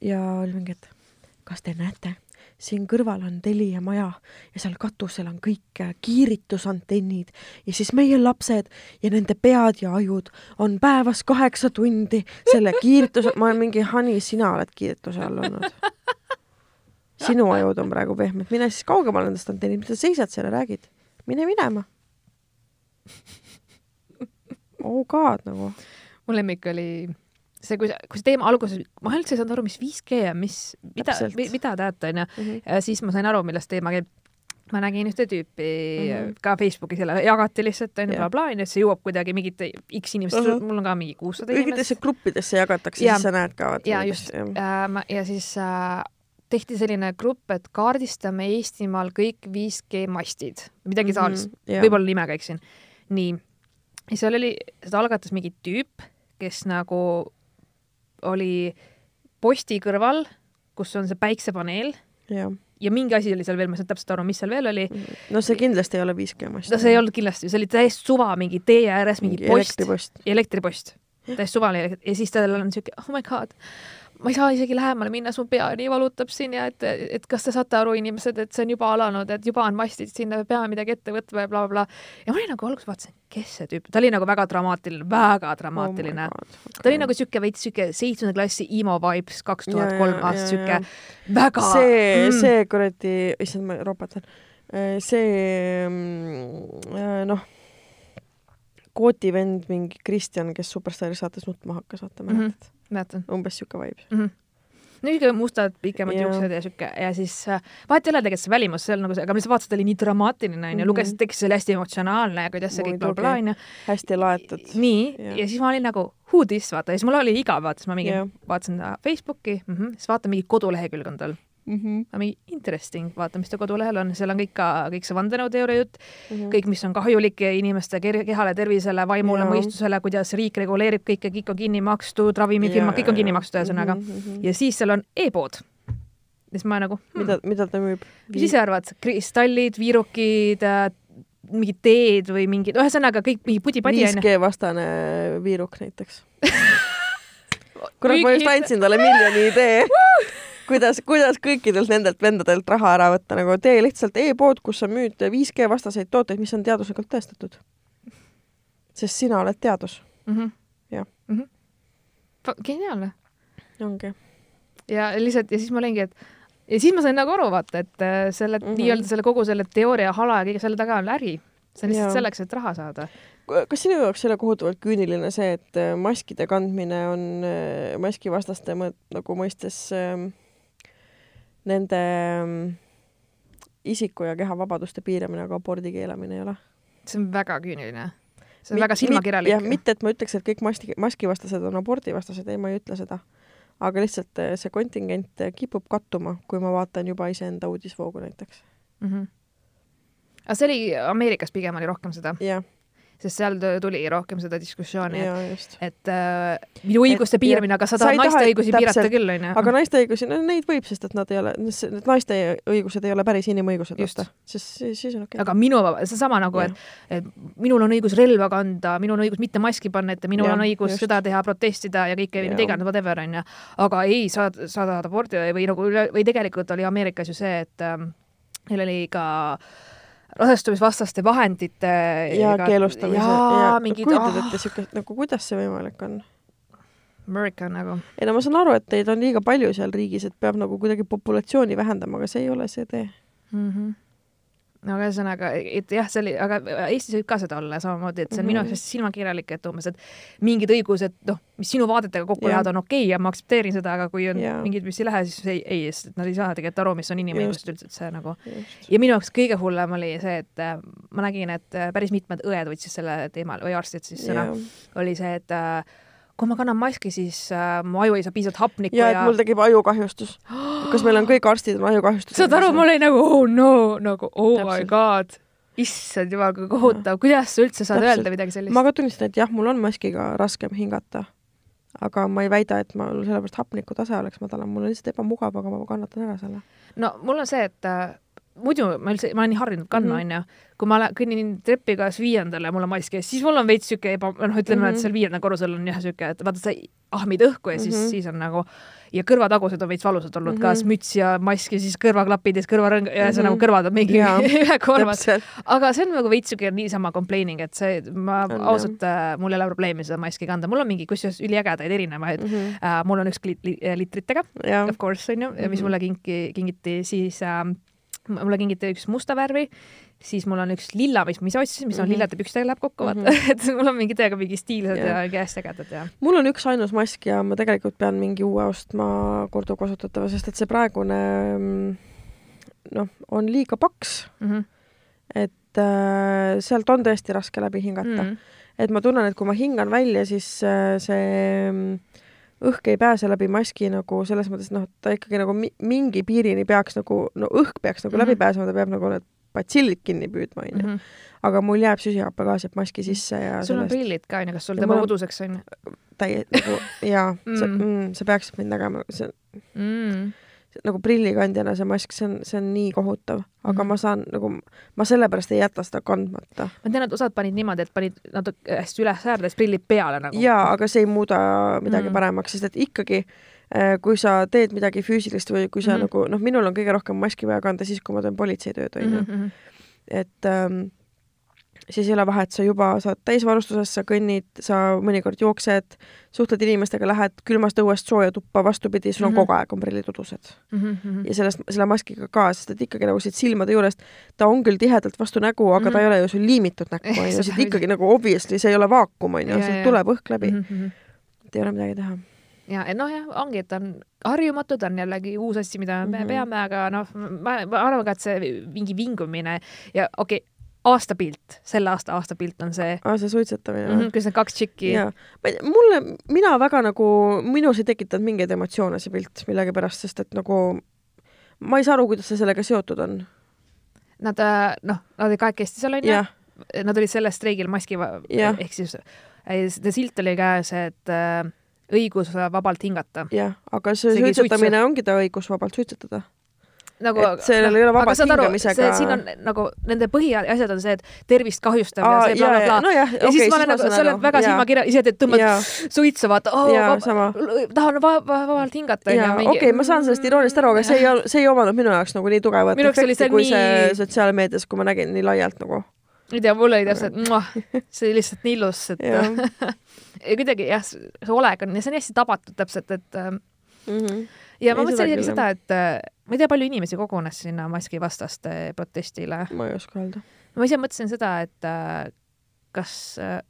ja oli mingi, et kas te näete, siin kõrval on Telia maja ja seal katusel on kõik äh, kiiritusantennid ja siis meie lapsed ja nende pead ja ajud on päevas kaheksa tundi selle kiirituse, ma olen mingi, Hani, sina oled kiirituse all olnud. sinu ajud on praegu pehmed, mine siis kaugemale nendest antennid, mis sa seisad seal ja räägid, mine minema. oh god nagu. mu lemmik oli see, kui, kui see teema alguses, ma üldse ei saanud aru, mis 5G on, mis, mida, mida te ajate, onju. Mhm. ja siis ma sain aru, millest teema käib ma nägin ühte tüüpi mm -hmm. ka Facebookis jälle jagati lihtsalt onju blablabla onju, et see jõuab kuidagi mingite X inimest uh, -huh. mul on ka mingi kuussada inimest. mingitesse gruppidesse jagatakse, siis sa näed ka. ja just, äh, ja siis äh, tehti selline grupp, et kaardistame Eestimaal kõik 5G mastid, midagi mhm, taolist mm -hmm. võib-olla nimega eksin. nii, ja seal oli, seda algatas mingi tüüp, kes nagu oli posti kõrval, kus on see päiksepaneel ja, ja mingi asi oli seal veel, ma ei saanud täpselt aru, mis seal veel oli. no see kindlasti ei ole 5G mast. no see ei olnud kindlasti, see oli täiesti suva, mingi tee ääres mingi, mingi post. elektripost. elektripost, täiesti suvaline ja siis tal on siuke, oh my god ma ei saa isegi lähemale minna, su pea nii valutab siin ja et, et kas te saate aru, inimesed, et see on juba alanud, et juba on mastid sinna, me peame midagi ette võtma ja blablabla bla. ja ma olin nagu alguses vaatasin, kes see tüüp, ta oli nagu väga dramaatiline, väga dramaatiline oh. Okay. ta oli nagu sihuke veits sihuke seitsmenda klassi emo vibes kaks tuhat kolm aasta sihuke väga. see mm., see kuradi, issand, ma ropatan, äh, see mm, äh, noh Kooti vend, mingi Kristjan, kes Superstaari saates nutma hakkas, vaata mäletad mm? -hmm mäletan. umbes siuke vibes mm. -hmm niisugune mustad pikemad juuksed ja sihuke ja siis äh, vahet ei ole tegelikult see välimus, see on nagu see, aga vaatasin, et ta oli nii dramaatiline onju, lugesin teksti, see oli hästi emotsionaalne ja kuidas see kõik blablabla onju. hästi laetud. nii ja. ja siis ma olin nagu who this vaata ja siis mul oli igav vaata, siis ma mingi vaatasin Facebooki mm, -hmm, siis vaatan mingi kodulehekülg on tal mm. -hmm. ma mingi interesting, vaata, mis ta kodulehel on, seal on kõik ka, kõik see vandenõuteooria jutt mm, -hmm. kõik, mis on kahjulik inimeste kehale, tervisele, vaimule, mõistusele, kuidas riik reguleerib kõike, kõik on kinni makstud, ravimifirmad, kõik on kinni makstud, ühesõnaga mm. -hmm. ja siis seal on e-pood siis ma nagu hmm.. mida, mida ta müüb? mis ise arvad, kristallid, viirukid äh,, mingid teed või mingid, ühesõnaga kõik mingi pudi-padi onju. 5G vastane viiruk näiteks kurat, ma just andsin talle miljoni idee kuidas, kuidas kõikidelt nendelt vendadelt raha ära võtta, nagu tee lihtsalt e-pood, kus sa müüd 5G vastaseid tooteid, mis on teaduslikult tõestatud. sest sina oled teadus. -hmm. jah -hmm.. geniaalne. ongi. ja lihtsalt ja siis ma olingi, et ja siis ma sain nagu aru, vaata, et äh, selle mm -hmm. nii-öelda selle kogu selle teooria hala ja kõige selle taga on äri. see on lihtsalt ja. selleks, et raha saada kas sinu jaoks ei ole kohutavalt küüniline see, et äh, maskide kandmine on äh, maskivastaste nagu mõistes äh, nende mm, isiku ja kehavabaduste piiramine, aga abordi keelamine ei ole. see on väga küüniline. see on mit, väga silmakirjalik. jah, mitte et ma ütleks, et kõik maski, maskivastased on abordivastased, ei, ma ei ütle seda. aga lihtsalt eh, see kontingent eh, kipub kattuma, kui ma vaatan juba iseenda uudisvoogu näiteks mm. -hmm. aga see oli, Ameerikas pigem oli rohkem seda? jah sest seal tuli rohkem seda diskussiooni, et, et äh, minu õiguste piiramine, aga sa tahad naiste taha, õigusi täpselt, piirata küll, onju. aga naiste õigusi, no neid võib, sest et nad ei ole, need naiste õigused ei ole päris inimõigused, vaata. siis, siis on okei okay.. aga minu, seesama nagu, et, et minul on õigus relva kanda, minul on õigus mitte maski panna ette, minul ja, on õigus just. seda teha, protestida ja kõike, mida iganes, whatever, onju. aga ei, sa, sa tahad aborti või nagu, või tegelikult oli Ameerikas ju see, et ähm, neil oli ka äh, rasestumisvastaste vahendite ja keelustamise ja, ja mingid kujutad ette oh. siukest nagu, kuidas see võimalik on? America nagu. ei no ma saan aru, et teid on liiga palju seal riigis, et peab nagu kuidagi populatsiooni vähendama, aga see ei ole see tee mm. -hmm no aga ühesõnaga, et jah, see oli, aga Eestis võib ka seda olla samamoodi, et see on mm -hmm. minu jaoks silmakirjalik, et umbes, et mingid õigused, noh, mis sinu vaadetega kokku lähevad, on okei okay ja ma aktsepteerin seda, aga kui on ja. mingid, mis ei lähe, siis ei, ei, sest nad ei saa tegelikult aru, mis on inimõigused üldse, et see nagu. ja minu jaoks kõige hullem oli see, et äh, ma nägin, et äh, päris mitmed õed võtsid selle teemal või arstid siis sõna, oli see, et äh, kui ma kannan maski, siis äh, mu aju ei saa piisavalt hapnikku ja, ja mul tekib ajukahjustus. kas meil on kõik arstid on ajukahjustusega? saad aru, ma olin nagu oh no, nagu oh Täpselt. my god. issand jumal, kui kohutav, kuidas sa üldse saad Täpselt. öelda midagi sellist? ma ka tunnistan, et jah, mul on maskiga raskem hingata. aga ma ei väida, et mul sellepärast hapniku tase oleks madalam, mul on lihtsalt ebamugav, aga ma kannatan ära selle. no mul on see, et äh, muidu ma üldse, ma olen nii harjunud kandma, Mhm. onju. kui ma kõnnin trepiga viiendale, mul on mask ees, siis mul on veits siuke eba, noh, ütleme mm, -hmm. et Mhm. seal viiendal korrusel on jah siuke, et vaata, sa ahmid õhku ja siis mm, Mhm. -hmm. siis on nagu ja kõrvatagused on veits valusad olnud mm, -hmm. Mhm. kas müts ja mask ja siis kõrvaklapid ja siis kõrvarõng ja see Mhm. nagu kõrvad on mingi ühe korvas. aga see on nagu veits siuke niisama complaining, et see, ma On, ausalt äh, mul ei ole probleemi seda maski kanda, mul on mingi kusjuures üliägedaid erinevaid mm. Mhm. Uh, mul on üks li li litritega of, course onju mm, -hmm. mis Mhm. mulle kinki, kingiti siis äh, mulle kingiti üks musta värvi, siis mul on üks lilla, mis, mis otsisin, mis mm -hmm. on lillade pükstega läheb kokku, vaata mm, -hmm. et mul on mingi täiega mingi stiilsed ja mingi hästi ägedad ja mul on üks ainus mask ja ma tegelikult pean mingi uue ostma korduvkasutatava, sest et see praegune mm, noh, on liiga paks, mm. -hmm. et äh, sealt on tõesti raske läbi hingata mm.. Mm et ma tunnen, et kui ma hingan välja, siis äh, see mm, õhk ei pääse läbi maski nagu selles mõttes, noh, ta ikkagi nagu mi mingi piirini peaks nagu, no õhk peaks nagu mm -hmm. läbi Mhm. pääsema, ta peab nagu need batsillid kinni püüdma, onju. -hmm. aga mul jääb süsihappegaas jääb maski sisse ja sul on sellest prillid ka onju, kas sul on- uduseks on täie-, nagu jaa, see Mm. mm,, see peaks mind nägema, see mm.? Nagu prillikandjana see mask, see on, see on nii kohutav, aga mm Mhm. -hmm. ma saan nagu, ma sellepärast ei jäta seda kandmata. ma tean, et osad panid niimoodi, et panid natuke hästi üles äärdes prillid peale nagu. jaa, aga see ei muuda midagi Mm. mm. paremaks, sest et ikkagi äh, kui sa teed midagi füüsilist või kui sa mm Mhm. -hmm. nagu noh, minul on kõige rohkem maski vaja kanda siis, kui ma teen politseitööd onju mm, mm. -hmm. -hmm. et ähm, siis ei ole vahet, sa juba saad täisvarustuses, sa kõnnid, sa mõnikord jooksed, suhtled inimestega, lähed külmast õuest sooja tuppa, vastupidi, sul on mm. -hmm. kogu aeg on prillid udused Mm -hmm. ja sellest, selle maskiga ka, sest et ikkagi nagu siit silmade juurest, ta on küll tihedalt vastu nägu, aga mm -hmm. ta Mhm. ei ole ju sul liimitud näkku, onju, seda siit ikkagi nagu obviously see ei ole vaakum, onju, Jaa, sealt tuleb õhk läbi mm, Mm -hmm. -hmm. et ei ole midagi teha. ja et noh, jah, ongi, et on harjumatu, ta on jällegi uus asi, mida me Mhm. peame, aga noh, ma, ma arvan ka, et see mingi vingumine ja okei okay,, aastapilt, selle aasta aastapilt on see aa, see suitsetamine mm, -hmm,? kus need kaks tšikki mulle, mina väga nagu, minus ei tekitanud mingeid emotsioone see pilt millegipärast, sest et nagu ma ei saa aru, kuidas see sellega seotud on. nad äh, noh, nad olid kahekesti seal onju nad olid sellel streigil maski ehk siis see silt oli käes, et äh, õigus vabalt hingata. jah, aga see Isegi suitsetamine ongi ta õigus vabalt suitsetada. Nagu sellel ei ole vabalt hingamisega- siin on nagu nende põhiasjad on see, et tervist kahjustav ja see blablabla. nojah, ja siis ma olen nagu, sa oled väga silmakirja, ise teed, tõmbad suitsu, vaata oh,, tahan va va vabalt hingata. okei okay,, ma saan sellest irooniast aru, aga see ei, see ei omanud minu jaoks nagu nii tugevat efekti kui see sotsiaalmeedias, kui ma nägin nii laialt nagu. ei tea, mul oli täpselt, see oli lihtsalt nii ilus, et ja kuidagi jah, see olek on ja see on hästi tabatud täpselt, et mm -hmm. Ja ma mõtlesin isegi seda, et äh, ma ei tea, palju inimesi kogunes sinna maskivastaste protestile. ma ei oska öelda. ma ise mõtlesin seda, et äh, kas äh,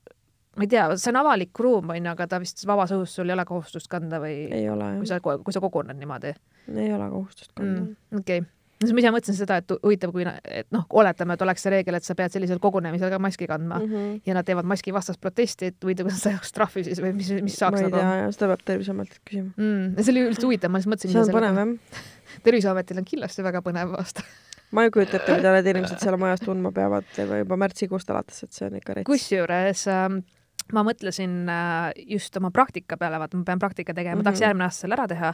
ma ei tea, see on avalik ruum onju, aga ta vist vabas õhus sul ei ole kohustust kanda või ei ole kui jah, sa, kui sa koguned niimoodi ei ole kohustust kanda mm,. okei okay., siis ma ise mõtlesin seda, et huvitav, kui, et noh, oletame, et oleks see reegel, et sa pead sellisel kogunemisel ka maski kandma mm. mm. -hmm. ja nad teevad maski vastast protesti, et huvitav, kas saaks trahvi siis või mis, mis saaks ma ei nagu tea jah, seda peab Terviseametilt küsima. mm,. see oli üldse huvitav, ma lihtsalt mõtlesin. see on põnev jah. terviseametil on kindlasti väga põnev aasta. ma ei kujuta ette, mida need inimesed seal majas tundma peavad juba märtsikuust alates, et see on ikka rets. kusjuures äh, ma mõtlesin äh, just oma praktika peale, vaata, ma pean praktika tegema mm, -hmm. tahaks Mhm. järgmine aasta selle ära teha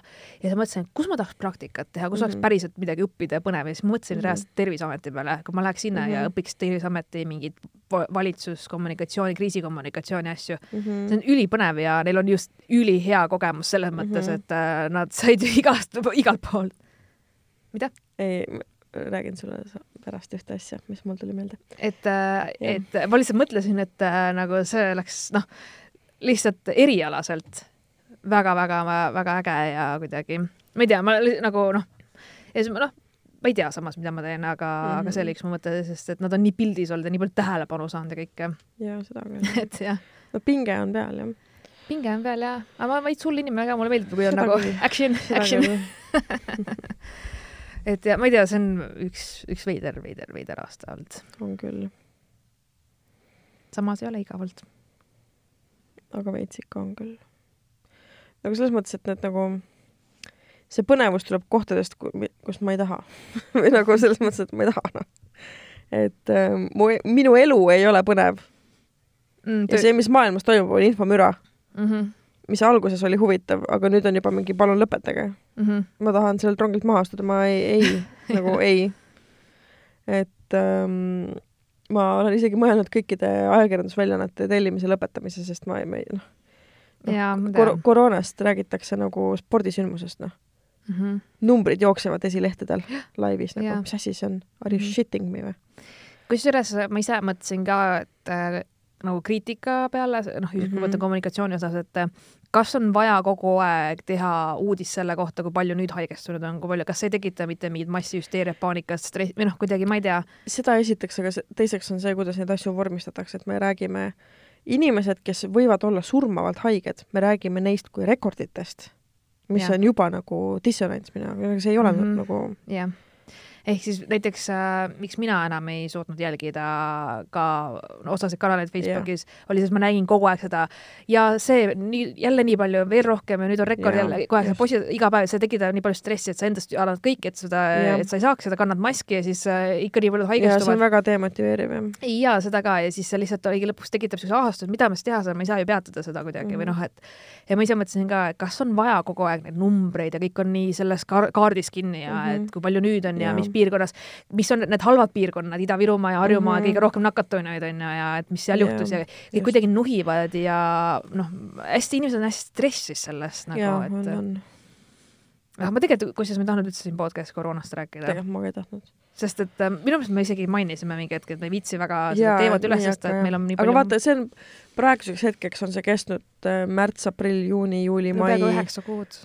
ja siis mõtlesin, kus ma tahaks praktikat teha, kus mm -hmm. oleks Mhm. päriselt midagi õppida ja põnev ja siis mõtlesin mm. -hmm. reaalselt Terviseameti peale, kui ma läheks sinna mm -hmm. ja Mhm. õpiks Terviseameti mingit va- valitsuskommunikatsiooni, kriisikommunikatsiooni asju mm. -hmm. see on ülipõnev ja neil on just ülihea kogemus selles mõttes mm, -hmm. et äh, nad said igast, igalt poolt. mida? ei, räägin sulle pärast ühte asja, mis mul tuli meelde. et, Jah. et ma lihtsalt mõtlesin, et äh, nagu see oleks noh, lihtsalt erialaselt väga-väga-väga äge ja kuidagi, ma ei tea, ma nagu noh, ja siis ma noh, ma ei tea samas, mida ma teen, aga mm, -hmm. aga see oli üks mu mõte, sest et nad on nii pildis olnud ja nii palju tähelepanu saanud ja kõike, jaa, seda küll. et jah, no pinge on peal jah. pinge on peal ja, aga ma olen veits hull inimene ka, mulle meeldib, kui on nagu action, action, et ja ma ei tea, see on üks, üks veider, veider, veider aasta olnud. on küll, samas ei ole igavalt. aga veits ikka on küll. nagu selles mõttes, et need nagu, see põnevus tuleb kohtadest, kus ma ei taha või nagu selles mõttes, et ma ei taha noh. et äh, mu, minu elu ei ole põnev Mm, ja see, mis maailmas toimub, on infomüra, mm -hmm, mis alguses oli huvitav, aga nüüd on juba mingi palun lõpetage. mm -hmm. ma tahan sellelt rongilt maha astuda, ma ei, ei nagu ei. et ähm, ma olen isegi mõelnud kõikide ajakirjandusväljaannete tellimise lõpetamise, sest ma ei, ma ei noh no, kor koroonast räägitakse nagu spordisündmusest, noh mm. -hmm. numbrid jooksevad esilehtedel laivis, nagu mis asi see on, are you mm -hmm. shitting me või? kusjuures ma ise mõtlesin ka, et äh, nagu kriitika peale, noh, kui mm -hmm. võtta kommunikatsiooni osas, et äh, kas on vaja kogu aeg teha uudist selle kohta, kui palju nüüd haigestunud on, kui palju, kas see ei tekita mitte mingit massihüsteeriat, paanikat, stressi või noh, kuidagi ma ei tea. seda esiteks, aga teiseks on see, kuidas neid asju vormistatakse, et me räägime inimesed, kes võivad olla surmavalt haiged, me räägime neist kui rekorditest, mis ja. on juba nagu dissonants minu jaoks, see ei ole mm -hmm. nagu jah ehk siis näiteks äh, miks mina enam ei suutnud jälgida ka osasid kanaleid Facebookis oli et ma nägin kogu aeg seda ja see nii, jälle nii palju, veel rohkem ja nüüd on rekord yeah, jälle kogu aeg, poisid iga päev, see tekitab nii palju stressi, et sa endast annad kõik, et seda et sa ei saaks seda, kannad maski ja siis äh, ikka nii paljud haigestuvad. see on väga demotiveeriv jah. ja seda ka ja siis see lihtsalt oligi lõpuks tekitab siukse ahastuse, mida ma siis teha saan, ma ei saa ju peatada seda kuidagi mm -hmm. või mhm. noh, et ja ma ise mõtlesin ka, et kas on vaja kogu aeg neid numbreid ja kõik on nii selles kaardis kinni ja mm -hmm. et kui palju nüüd on ja, ja mis piirkonnas, mis on need halvad piirkonnad, Ida-Virumaa ja Harjumaa mm -hmm. kõige rohkem nakatunuid on ju, ja et mis seal yeah, juhtus ja kõik kuidagi nuhivad ja noh, hästi, inimesed on hästi stressis sellest nagu, ja, et aga ma tegelikult, kusjuures ma ei tahtnud üldse siin podcast'is koroonast rääkida. tegelikult ma ka ei tahtnud. sest et äh, minu meelest me isegi mainisime mingi hetk, et me ei viitsi väga seda teemat üles tõsta, et meil on nii palju. aga vaata, see on praeguseks hetkeks on see kestnud äh, märts, aprill, juuni, juuli, mai. peaaegu üheksa kuud.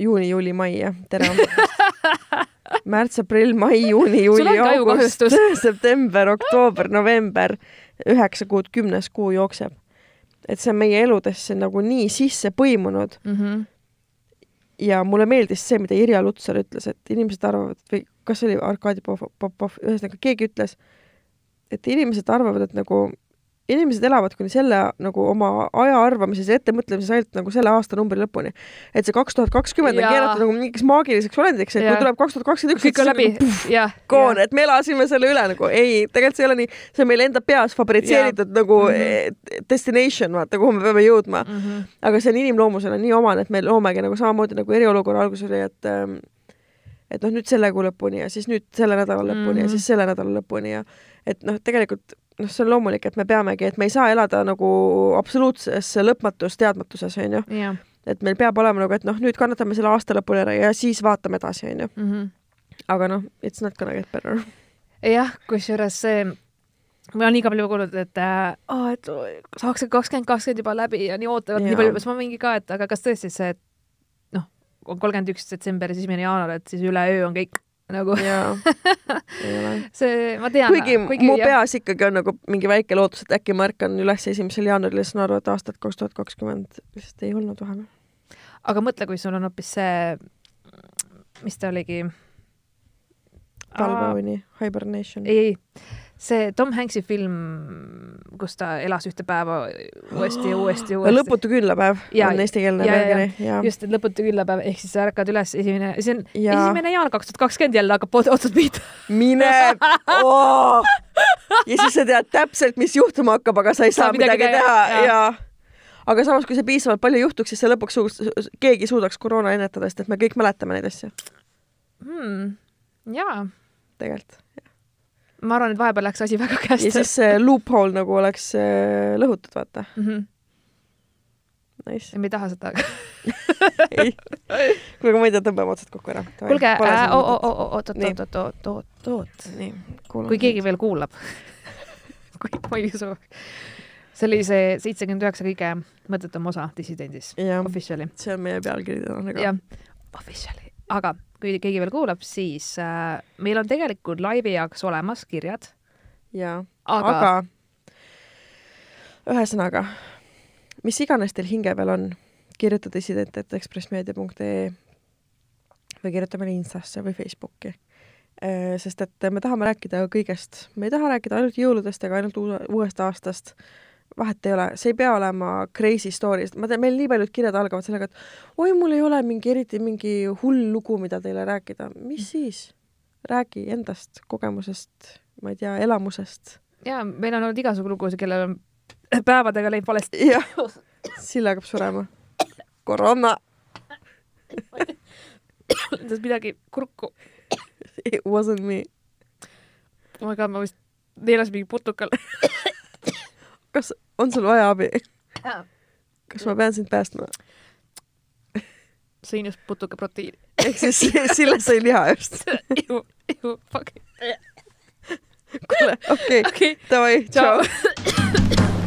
juuni, juuli, mai jah, tere märts, aprill, mai, juuni, juuli, august, september, oktoober, november, üheksa kuud, kümnes kuu jookseb. et see on meie eludesse nagu nii sisse põimunud mm. -hmm. ja mulle meeldis see, mida Irja Lutsar ütles, et inimesed arvavad või kas see oli Arkadi Popov, ühesõnaga keegi ütles, et inimesed arvavad, et nagu inimesed elavad kuni selle nagu oma aja arvamises ja ettemõtlemises ainult nagu selle aastanumbri lõpuni. et see kaks tuhat kakskümmend on keeratud nagu mingiks maagiliseks olendiks, et ja. kui tuleb kaks tuhat kakskümmend üks, kõik on läbi, nagu. Koon, et me elasime selle üle nagu, ei, tegelikult see ei ole nii, see on meil enda peas fabritseeritud ja. nagu mm -hmm. destination, vaata, kuhu me peame jõudma mm. -hmm. aga see on inimloomusele nii omane, et me loomegi nagu samamoodi nagu eriolukorra alguses oli, et ähm, et noh, nüüd selle kuu lõpuni ja siis nüüd selle nädala lõpuni mm -hmm. ja siis selle nädala lõpuni ja et noh, tegelikult noh, see on loomulik, et me peamegi, et me ei saa elada nagu absoluutses lõpmatus teadmatuses, onju. et meil peab olema nagu, et noh, nüüd kannatame selle aasta lõpuni ära ja siis vaatame edasi, onju. Mhm. aga noh, it's not gonna get better. jah, kusjuures see ma olen nii palju kuulnud, et oh, et saaks see kakskümmend kakskümmend juba läbi ja nii ootavad nii palju, siis ma mingi ka, et aga kas tõesti see, et noh, on kolmkümmend üks detsember ja siis esimene jaanuar, et siis üleöö on kõik nagu see, ma tean. kuigi, mu jah. peas ikkagi on nagu mingi väike lootus, et äkki ma ärkan üles esimesel jaanuaril ja saan aru, et aastat kaks tuhat kakskümmend lihtsalt ei olnud vahepeal. aga mõtle, kui sul on hoopis see, mis ta oligi? talveuni, Hibernation. ei, ei see Tom Hanks'i film, kus ta elas ühte päeva uuesti ja uuesti ja uuesti. lõputu küllapäev ja, on eestikeelne pealkiri. just, et lõputu küllapäev ehk siis sa ärkad üles esimene, see on ja. esimene jaanuar kaks tuhat kakskümmend jälle hakkab otsad pihta. mine oh! ja siis sa tead täpselt, mis juhtuma hakkab, aga sa ei saa, saa midagi, midagi teha ja, ja aga samas, kui see piisavalt palju juhtuks, siis see lõpuks suust, keegi suudaks koroona ennetada, sest et me kõik mäletame neid asju hmm.. jaa. tegelikult ma arvan, et vahepeal läks asi väga käest. ja siis see loophole nagu oleks äh, lõhutud, vaata mm. -hmm. Nice. me ei taha seda ei. kuule, aga ma ei tea, tõmbame otsad kokku ära. kuulge, äh, oot, oot, oot, oot, oot, oot, oot. kui keegi veel kuulab kui ma ei usu. see oli see seitsekümmend üheksa kõige mõttetum osa Dissidendis. Officially. see on meie pealkiri täna ka. jah, officially. aga kui keegi veel kuulab, siis äh, meil on tegelikult laivi jaoks olemas kirjad. jaa, aga, aga ühesõnaga, mis iganes teil hinge peal on, kirjuta dissident.ekspressmeedia.ee või kirjuta meile Instasse või Facebooki. Äh, sest et me tahame rääkida kõigest, me ei taha rääkida ainult jõuludest ega ainult uuest aastast vahet ei ole, see ei pea olema crazy story, sest ma tean, meil nii paljud kirjad algavad sellega, et oi, mul ei ole mingi eriti mingi hull lugu, mida teile rääkida. mis mm. siis? räägi endast, kogemusest, ma ei tea, elamusest. jaa, meil on olnud igasugu lugusid, kellel on päevadega läinud valesti. jah, Sill hakkab surema. koroona. endas midagi kurku. It wasn't me. oh my god, ma vist neelasin mingi putukal kas on sul vaja abi? kas ma pean sind päästma? sõin just putukaproteiini. ehk siis Sille sõi liha just ju, ju, fuck. kuule, okei okay. okay., davai, tšau.